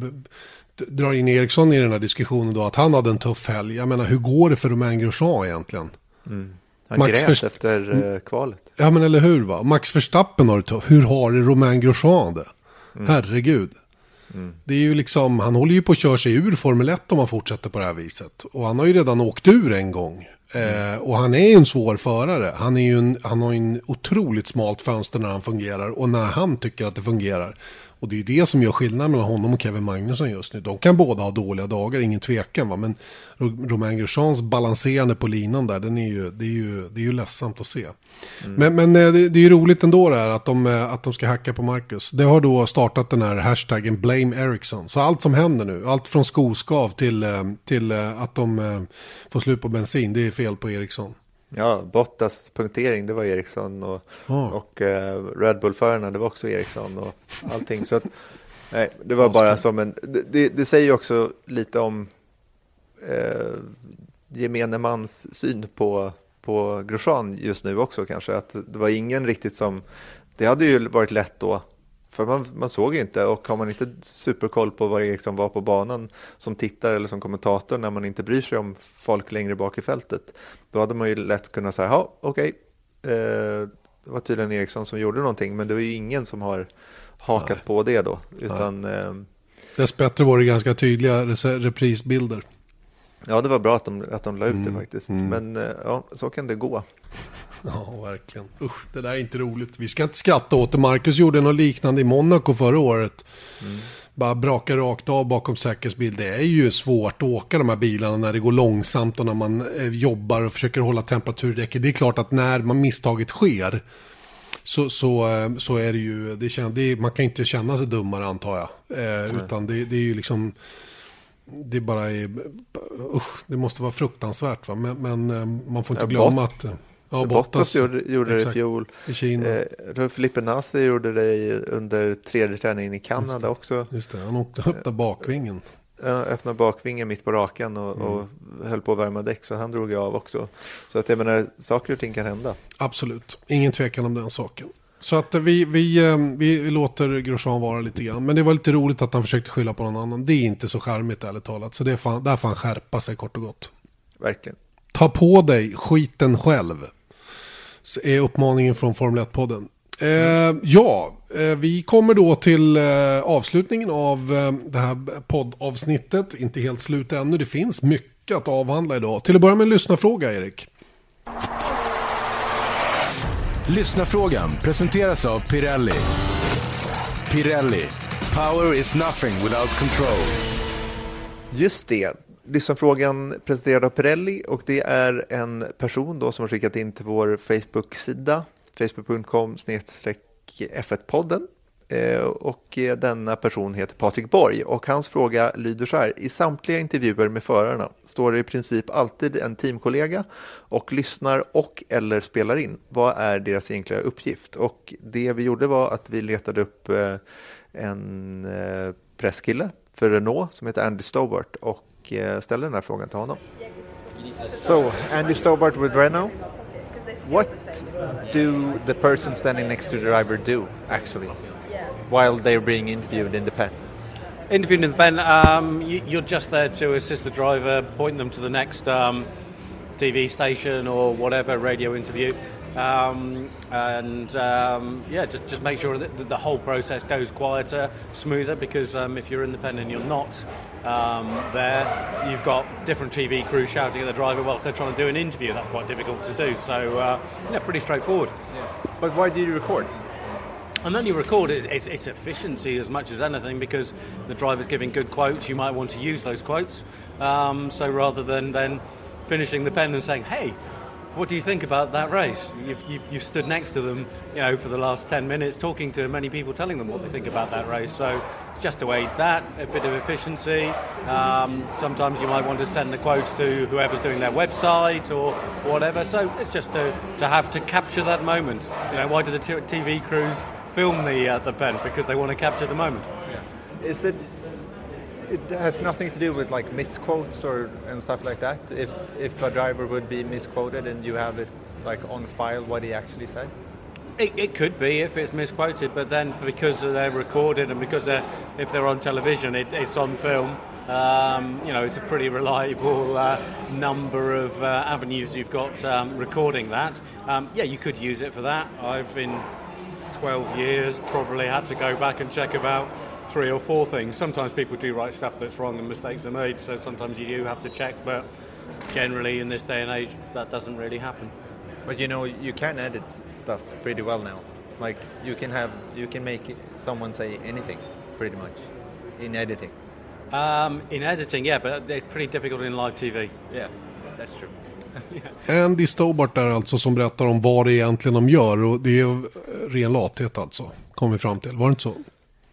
drar in Eriksson i den här diskussionen då. Att han hade en tuff helg. Jag menar, hur går det för Romain Grosjean egentligen? Mm. Han Max grät Verst efter uh, kvalet. Ja, men eller hur va? Max Verstappen har det tufft. Hur har det Romain Grosjean det? Mm. Herregud. Mm. Det är ju liksom, han håller ju på att köra sig ur Formel 1 om han fortsätter på det här viset. Och han har ju redan åkt ur en gång. Eh, och han är ju en svår förare. Han, är ju en, han har ju en otroligt smalt fönster när han fungerar och när han tycker att det fungerar. Och det är det som gör skillnad mellan honom och Kevin Magnusson just nu. De kan båda ha dåliga dagar, ingen tvekan. Va? Men Romain Grosjeans balanserande på linan där, den är ju, det, är ju, det är ju ledsamt att se. Mm. Men, men eh, det, det, är ju roligt ändå det här att de, eh, att de ska hacka på Marcus. Det har då startat den här hashtaggen Blame Ericsson. Så allt som händer nu, allt från skoskav till, eh, till att de får slut på bensin, det är fel på Ericsson. Ja, Bottas punktering, det var Eriksson och, oh. och uh, Red Bull-förarna, det var också Eriksson och allting. Så att, nej, det var bara som en, det, det säger också lite om eh, gemene mans syn på, på Grosjean just nu också kanske. Att det var ingen riktigt som, det hade ju varit lätt då för man, man såg inte och har man inte superkoll på vad Eriksson var på banan som tittare eller som kommentator när man inte bryr sig om folk längre bak i fältet. Då hade man ju lätt kunnat säga, ja okej, okay. eh, det var tydligen Eriksson som gjorde någonting men det var ju ingen som har hakat Nej. på det då. Utan, eh, Dessbättre var det ganska tydliga reprisbilder. Ja, det var bra att de, att de la ut mm, det faktiskt. Mm. Men eh, ja, så kan det gå. Ja, verkligen. Usch, det där är inte roligt. Vi ska inte skratta åt det. Marcus gjorde något liknande i Monaco förra året. Mm. Bara braka rakt av bakom säkerhetsbil. Det är ju svårt att åka de här bilarna när det går långsamt och när man eh, jobbar och försöker hålla temperaturdäcket. Det är klart att när man misstaget sker så, så, eh, så är det ju, det, kän, det man kan inte känna sig dummare antar jag. Eh, utan det, det är ju liksom det bara är, usch, det måste vara fruktansvärt va. Men, men eh, man får inte glömma att... Ja, Bottas, Bottas. gjorde, gjorde det i fjol. I Kina. Eh, Felipe Nassi gjorde det i- under tredje träningen i Kanada också. Just det, han åkte upp där bakvingen. Ja, öppnade bakvingen mitt på rakan och, Mm. och höll på att värma däck så han drog av också. Så att jag menar, saker och ting kan hända. Absolut, ingen tvekan om den saken. Så att vi, vi, eh, vi, vi låter Grosjean vara lite grann. Men det var lite roligt att han försökte skylla på någon annan. Det är inte så charmigt ärligt talat. Så det är fan, där får han skärpa sig kort och gott. Verkligen. Ta på dig skiten själv. Så är uppmaningen från Formel 1-podden. Eh, ja, eh, vi kommer då till eh, avslutningen av eh, det här poddavsnittet. Inte helt slut ännu, det finns mycket att avhandla idag. Till att börja med en lyssnarfråga, Erik. Lyssnarfrågan presenteras av Pirelli. Pirelli. Power is nothing without control. Just det. Lyssnarfrågan presenterad av Pirelli och det är en person då som har skickat in till vår Facebook-sida facebook.com F1-podden eh, och eh, denna person heter Patrik Borg och hans fråga lyder så här. I samtliga intervjuer med förarna står det i princip alltid en teamkollega och lyssnar och eller spelar in. Vad är deras egentliga uppgift? Och det vi gjorde var att vi letade upp eh, en presskille för Renault som heter Andy Stobart och eh, den här frågan till honom. So, Andy Stobart with Renault. What do the person standing next to the driver do actually while they're being interviewed in the pen? Interviewed in the pen, um, you, you're just there to assist the driver, point them to the next um, TV station or whatever radio interview, um, and um, yeah, just just make sure that the, whole process goes quieter, smoother. Because um, if you're in the pen and you're not um, there, you've got different TV crews shouting at the driver whilst they're trying to do an interview. That's quite difficult to do. So uh, yeah, pretty straightforward. But why do you record? And then you record it, it's, it's efficiency as much as anything because the driver's giving good quotes, you might want to use those quotes. Um, so rather than then finishing the pen and saying, hey, what do you think about that race? You've, you've, you've stood next to them, you know, for the last 10 minutes talking to many people, telling them what they think about that race. So it's just to aid that, a bit of efficiency. Um, sometimes you might want to send the quotes to whoever's doing their website or whatever. So it's just to, to have to capture that moment. You know, why do the t- TV crews film the, uh, the pen? Because they want to capture the moment. Yeah. Is it? It has nothing to do with like misquotes or and stuff like that. If if a driver would be misquoted and you have it like on file what he actually said. It, it could be if it's misquoted, but then because they're recorded and because they're, if they're on television, it, it's on film. Um, you know, it's a pretty reliable uh, number of uh, avenues you've got um, recording that. Um, yeah, you could use it for that. I've in 12 years probably had to go back and check about three or four things. Sometimes people do write stuff that's wrong and mistakes are made, so sometimes you do have to check, but generally in this day and age, that doesn't really happen. But you know you can edit stuff pretty well now. Like you can have you can make someone say anything pretty much in editing. Um, in editing, yeah, but it's pretty difficult in live TV. Yeah, that's true. Andy Stobart där alltså som berättar om vad det egentligen de gör. Och det är ren lathet alltså. Kom vi fram till. Var det inte så?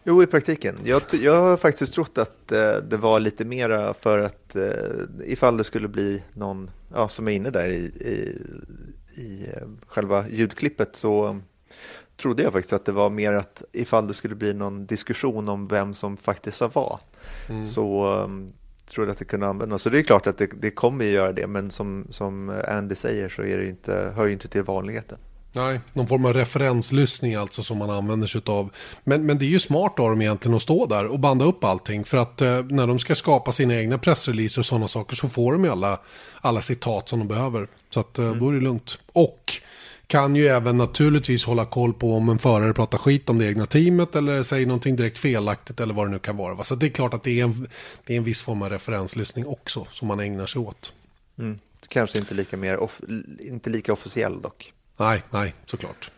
Jo, i praktiken. Jag, jag har faktiskt trott att eh, det var lite mera för att eh, ifall det skulle bli någon ja, som är inne där i, i, i eh, själva ljudklippet så trodde jag faktiskt att det var mer att ifall det skulle bli någon diskussion om vem som faktiskt sa vad så um, trodde jag att det kunde användas. Så det är klart att det, det kommer ju göra det men som, som Andy säger så är det inte, hör ju inte till vanligheten. Nej, någon form av referenslyssning alltså som man använder sig av. Men, men det är ju smart av dem egentligen att stå där och banda upp allting. För att eh, när de ska skapa sina egna pressreleaser och sådana saker så får de ju alla, alla citat som de behöver. Så att eh, då är det lugnt. Och kan ju även naturligtvis hålla koll på om en förare pratar skit om det egna teamet eller säger någonting direkt felaktigt eller vad det nu kan vara. va. Så det är klart att det är en, det är en viss form av referenslyssning också som man ägnar sig åt. Mm. Kanske inte lika, mer off, inte lika officiell dock. Nej, nej, såklart.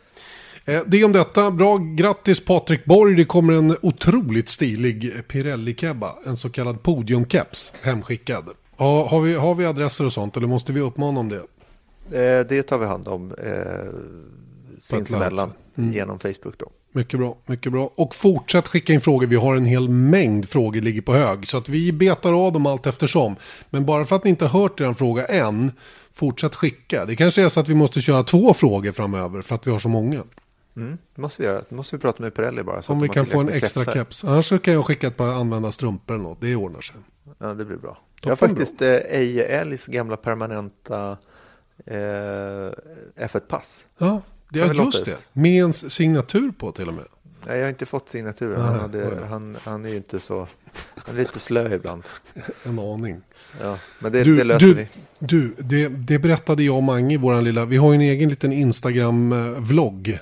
Eh, Det om detta. Bra, grattis Patrik Borg. Det kommer en otroligt stilig Pirelli-kebba. En så kallad podiumkeps hemskickad. Ja, har, vi, har vi adresser och sånt eller måste vi uppmana om det? Eh, det tar vi hand om. Eh, sinsemellan Mm. genom Facebook då. Mycket bra, mycket bra. Och fortsätt skicka in frågor. Vi har en hel mängd frågor ligger på hög. Så att vi betar av dem allt eftersom. Men bara för att ni inte har hört er fråga än, fortsätt skicka. Det kanske är så att vi måste köra två frågor framöver för att vi har så många. Mm, det måste vi göra. Det måste vi prata med Pirelli bara. Så Om vi kan få en extra kepsar. keps. Annars kan jag skicka ett par använda strumpor eller något. Det ordnar sig. Ja, det blir bra. Toppen jag har faktiskt eh, Eje Älgs gamla permanenta eh, F1-pass. Ja, det är just det. Med ens signatur på till och med. Nej, jag har inte fått signaturen. Han, hade, han, han är ju inte så... Han är lite slö ibland. En aning. Ja, men det, Du, det löser du, vi. du det, det berättade jag och Mange i våran lilla, vi har ju en egen liten Instagram-vlogg.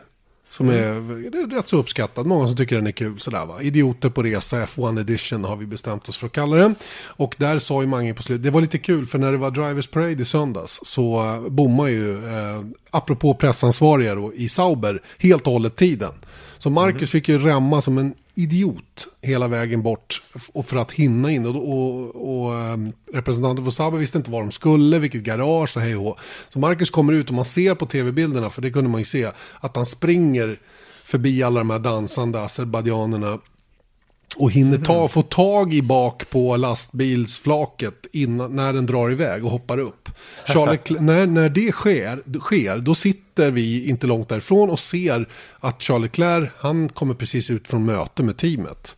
Som Mm. är, rätt så uppskattad, många som tycker den är kul sådär va. Idioter på resa F1 edition har vi bestämt oss för att kalla den. Och där sa ju Mange på slutet, det var lite kul för när det var Drivers Parade i söndags så uh, bommar ju, eh, apropå pressansvariga då, i Sauber, helt och hållet tiden. Så Marcus fick ju rämma som en idiot hela vägen bort och för att hinna in. Och, och, och representanten för Sauber visste inte var de skulle, vilket garage och hej och. Så Marcus kommer ut och man ser på tv-bilderna, för det kunde man ju se, att han springer förbi alla de här dansande azerbajdzjanerna och hinner ta, få tag i bak på lastbilsflaket innan, när den drar iväg och hoppar upp. Charles, när, när det sker, sker, då sitter vi inte långt därifrån och ser att Charles Leclerc, han kommer precis ut från möte med teamet.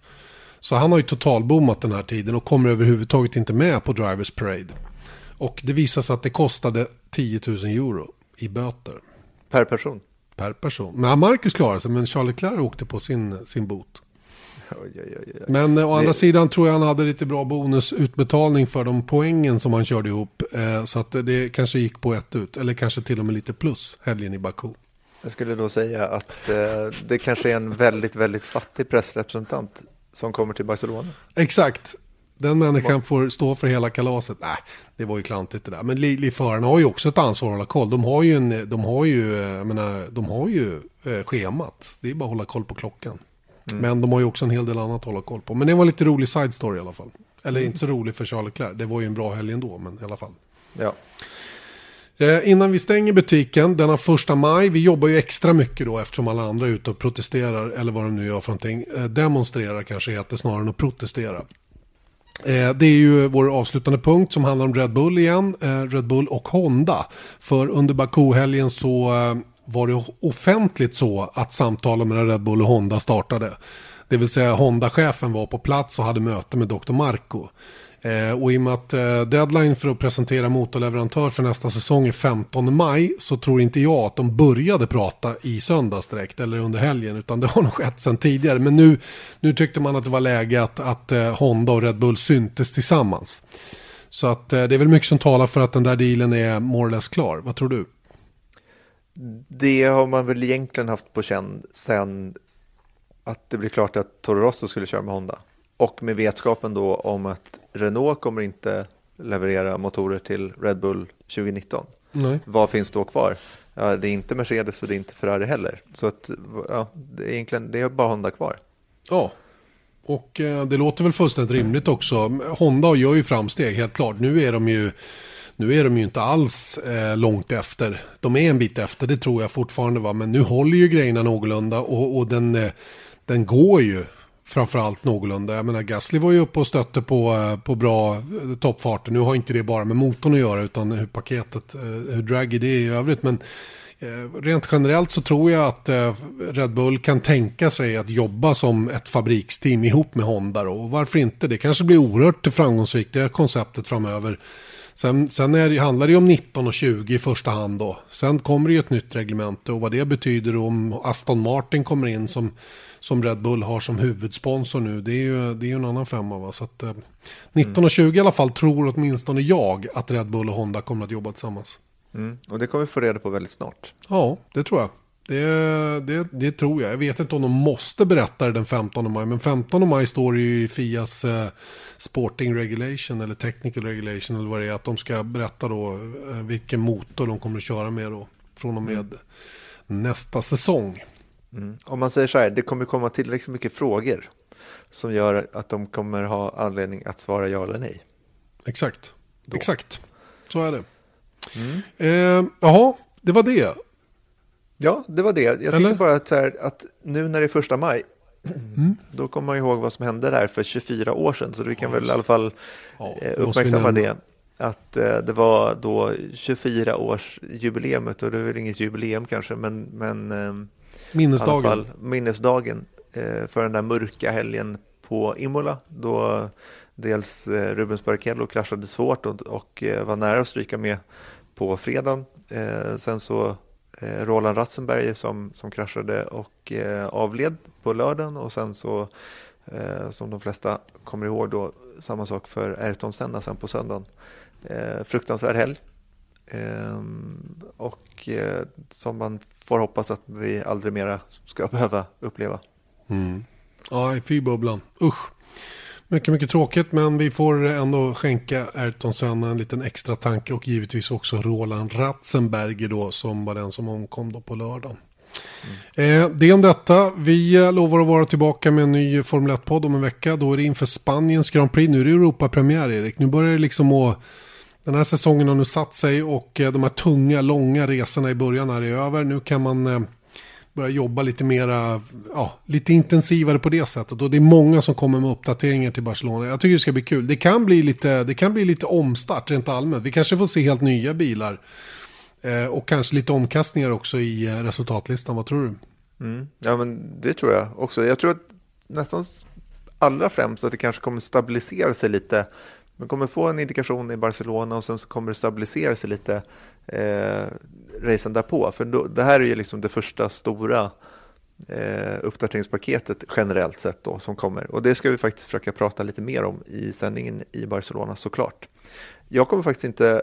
Så han har ju totalbommat den här tiden och kommer överhuvudtaget inte med på Drivers Parade. Och det visar sig att det kostade 10 000 euro i böter Per person. per person. Men Marcus klarade sig, men Charles Leclerc åkte på sin, sin bot. Oj, oj, oj. Men eh, å andra Det- sidan tror jag han hade lite bra bonusutbetalning för de poängen som han körde ihop. Eh, så att det kanske gick på ett ut. Eller kanske till och med lite plus helgen i Baku. Jag skulle då säga att eh, det kanske är en väldigt, väldigt fattig pressrepresentant som kommer till Barcelona. Exakt. Den människan får stå för hela kalaset. Nej, det var ju klantigt det där. Men förarna har ju också ett ansvar att hålla koll. De har ju, en, de har ju, eh, jag menar, de har ju eh, schemat. Det är bara att hålla koll på klockan. Men de har ju också en hel del annat att hålla koll på. Men det var lite rolig side story i alla fall. Eller inte så rolig för Charles Leclerc. Det var ju en bra helg ändå, men i alla fall. Ja, Eh, innan vi stänger butiken denna första maj, vi jobbar ju extra mycket då eftersom alla andra är ute och protesterar eller vad de nu gör för någonting. Eh, demonstrerar kanske heter snarare än att protestera. Eh, det är ju vår avslutande punkt som handlar om Red Bull igen, Red Bull och Honda. För under Baku-helgen så var det offentligt så att samtalen mellan Red Bull och Honda startade. Det vill säga Honda-chefen var på plats och hade möte med Dr. Marco. Eh, och i och med att eh, deadline för att presentera motorleverantör för nästa säsong är 15 maj så tror inte jag att de började prata i söndags direkt eller under helgen utan det har nog skett sedan tidigare. Men nu, nu tyckte man att det var läge att, att eh, Honda och Red Bull syntes tillsammans. Så att eh, det är väl mycket som talar för att den där dealen är more or less klar. Vad tror du? Det har man väl egentligen haft på känn sen att det blev klart att Toro Rosso skulle köra med Honda. Och med vetskapen då om att Renault kommer inte leverera motorer till Red Bull 2019. Nej. Vad finns då kvar? Ja, det är inte Mercedes och det är inte Ferrari heller. Så att, ja, det är egentligen det är bara Honda kvar. Ja, och eh, det låter väl fullständigt rimligt också. Honda gör ju framsteg, helt klart. Nu är de ju, nu är de ju inte alls eh, långt efter. De är en bit efter, det tror jag fortfarande. Va? Men nu håller ju grejerna någorlunda och, och den, eh, den går ju framförallt någorlunda. Jag menar, Gasly var ju uppe och stötte på, eh, på bra eh, toppfarter. Nu har inte det bara med motorn att göra utan hur paketet, eh, hur draggy det är i övrigt. Men eh, Rent generellt så tror jag att eh, Red Bull kan tänka sig att jobba som ett fabriksteam ihop med Honda. Då. Och varför inte? Det kanske blir oerhört framgångsrikt, det konceptet framöver. Sen, sen är det, handlar det ju om 19 och 20 i första hand då. Sen kommer det ju ett nytt reglemente och vad det betyder om Aston Martin kommer in som, som Red Bull har som huvudsponsor nu. Det är ju, det är ju en annan femma va. Så att, eh, 19 och 20 i alla fall tror åtminstone jag att Red Bull och Honda kommer att jobba tillsammans. Mm. Och det kommer vi få reda på väldigt snart. Ja, det tror jag. Det, det, det tror jag. Jag vet inte om de måste berätta det den 15 maj. Men 15 maj står det ju i Fias eh, Sporting Regulation eller Technical Regulation eller vad det är. Att de ska berätta då eh, vilken motor de kommer att köra med då. Från och med nästa säsong. Mm. Om man säger så här, det kommer komma tillräckligt mycket frågor som gör att de kommer ha anledning att svara ja eller nej. Exakt. Exakt. Så är det. Eh, jaha, det var det. Ja, det var det. Jag Eller? tänkte bara att, här, att nu när det är första maj, då kommer man ihåg vad som hände där för 24 år sedan. Så vi kan väl i alla fall Ja, eh, uppmärksamma det. Att eh, det var då 24 års jubileumet och det är väl inget jubileum kanske, men, men eh, alla Minnesdagen. fall minnesdagen eh, för den där mörka helgen på Imola då dels Rubens Barrichello kraschade svårt och, och var nära att stryka med på fredagen. Sen så Eh, Roland Ratzenberger som, som kraschade och eh, avled på lördagen och sen så eh, som de flesta kommer ihåg då samma sak för Ayrton Senna sen på söndagen. Fruktansvärd helg. Och som man får hoppas att vi aldrig mera ska behöva uppleva. Mm. Ja, fy bubblan. Usch. Mycket, mycket tråkigt, men vi får ändå skänka Ayrton Senna en liten extra tanke och givetvis också Roland Ratzenberger då, som var den som omkom då på lördagen. Eh, det om detta. Vi lovar att vara tillbaka med en ny Formel 1-podd om en vecka. Då är det inför Spaniens Grand Prix. Nu är det Europapremiär, Erik. Nu börjar det liksom att... Den här säsongen har nu satt sig och eh, de här tunga, långa resorna i början här är över. Nu kan man eh, börja jobba lite mera, ja, lite intensivare på det sättet. Och det är många som kommer med uppdateringar till Barcelona. Jag tycker det ska bli kul. Det kan bli lite, det kan bli lite omstart rent allmänt. Vi kanske får se helt nya bilar. Eh, och kanske lite omkastningar också i eh, resultatlistan. Vad tror du? Mm. Ja, men det tror jag också. Jag tror att nästan allra främst att det kanske kommer stabilisera sig lite. Man kommer få en indikation i Barcelona och sen så kommer det stabilisera sig lite eh, racen därpå. För då, det här är ju liksom det första stora eh, uppdateringspaketet generellt sett då som kommer. Och det ska vi faktiskt försöka prata lite mer om i sändningen i Barcelona såklart. Jag kommer faktiskt inte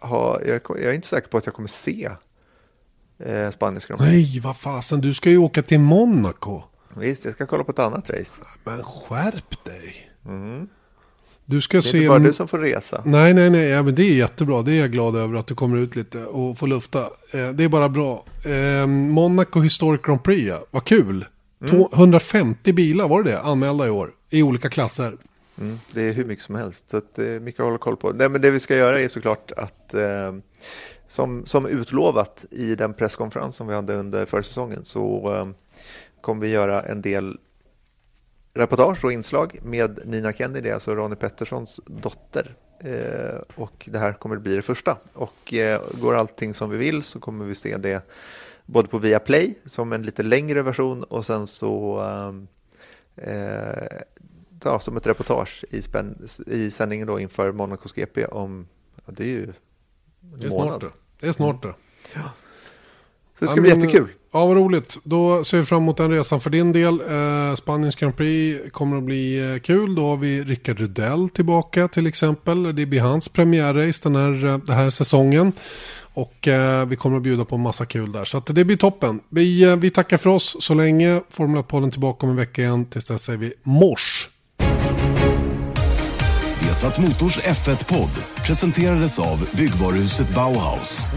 ha, jag, jag är inte säker på att jag kommer se eh, Prix. Nej, vad fasen. Du ska ju åka till Monaco. Visst, jag ska kolla på ett annat race. Men skärp dig. Mm. Du ska Det är se... inte bara du som får resa. Nej, nej, nej, ja, men det är jättebra. Det är jag glad över att du kommer ut lite och får lufta. Eh, det är bara bra. Eh, Monaco Historic Grand Prix, ja. vad kul. Mm. 250 bilar var det det, anmälda i år. I olika klasser. Mm. Det är hur mycket som helst, så det är mycket att hålla koll på. Nej, men det vi ska göra är såklart att eh, som, som utlovat i den presskonferens som vi hade under försäsongen så eh, kommer vi göra en del reportage och inslag med Nina Kennedy, alltså Ronny Petterssons dotter. Eh, och det här kommer att bli det första. Och eh, går allting som vi vill så kommer vi se det både på Viaplay som en lite längre version och sen så eh, eh, ja, som ett reportage i, spänn, i sändningen då inför Monacos GP om, ja, det är ju en Det är månad. snart det. Det är snart det. Så det ska Ja, bli men, jättekul. Ja, vad roligt. Då ser vi fram emot den resan för din del. Eh, Spaniens Grand Prix kommer att bli eh, kul. Då har vi Rickard Rudell tillbaka till exempel. Det blir hans premiärrace den här, eh, den här säsongen. Och eh, vi kommer att bjuda på en massa kul där. Så att det blir toppen. Vi, eh, vi tackar för oss så länge. Formel 1-podden tillbaka om en vecka igen. Tills dess säger vi mors. Vesat Motors F1-podd presenterades av byggvaruhuset Bauhaus.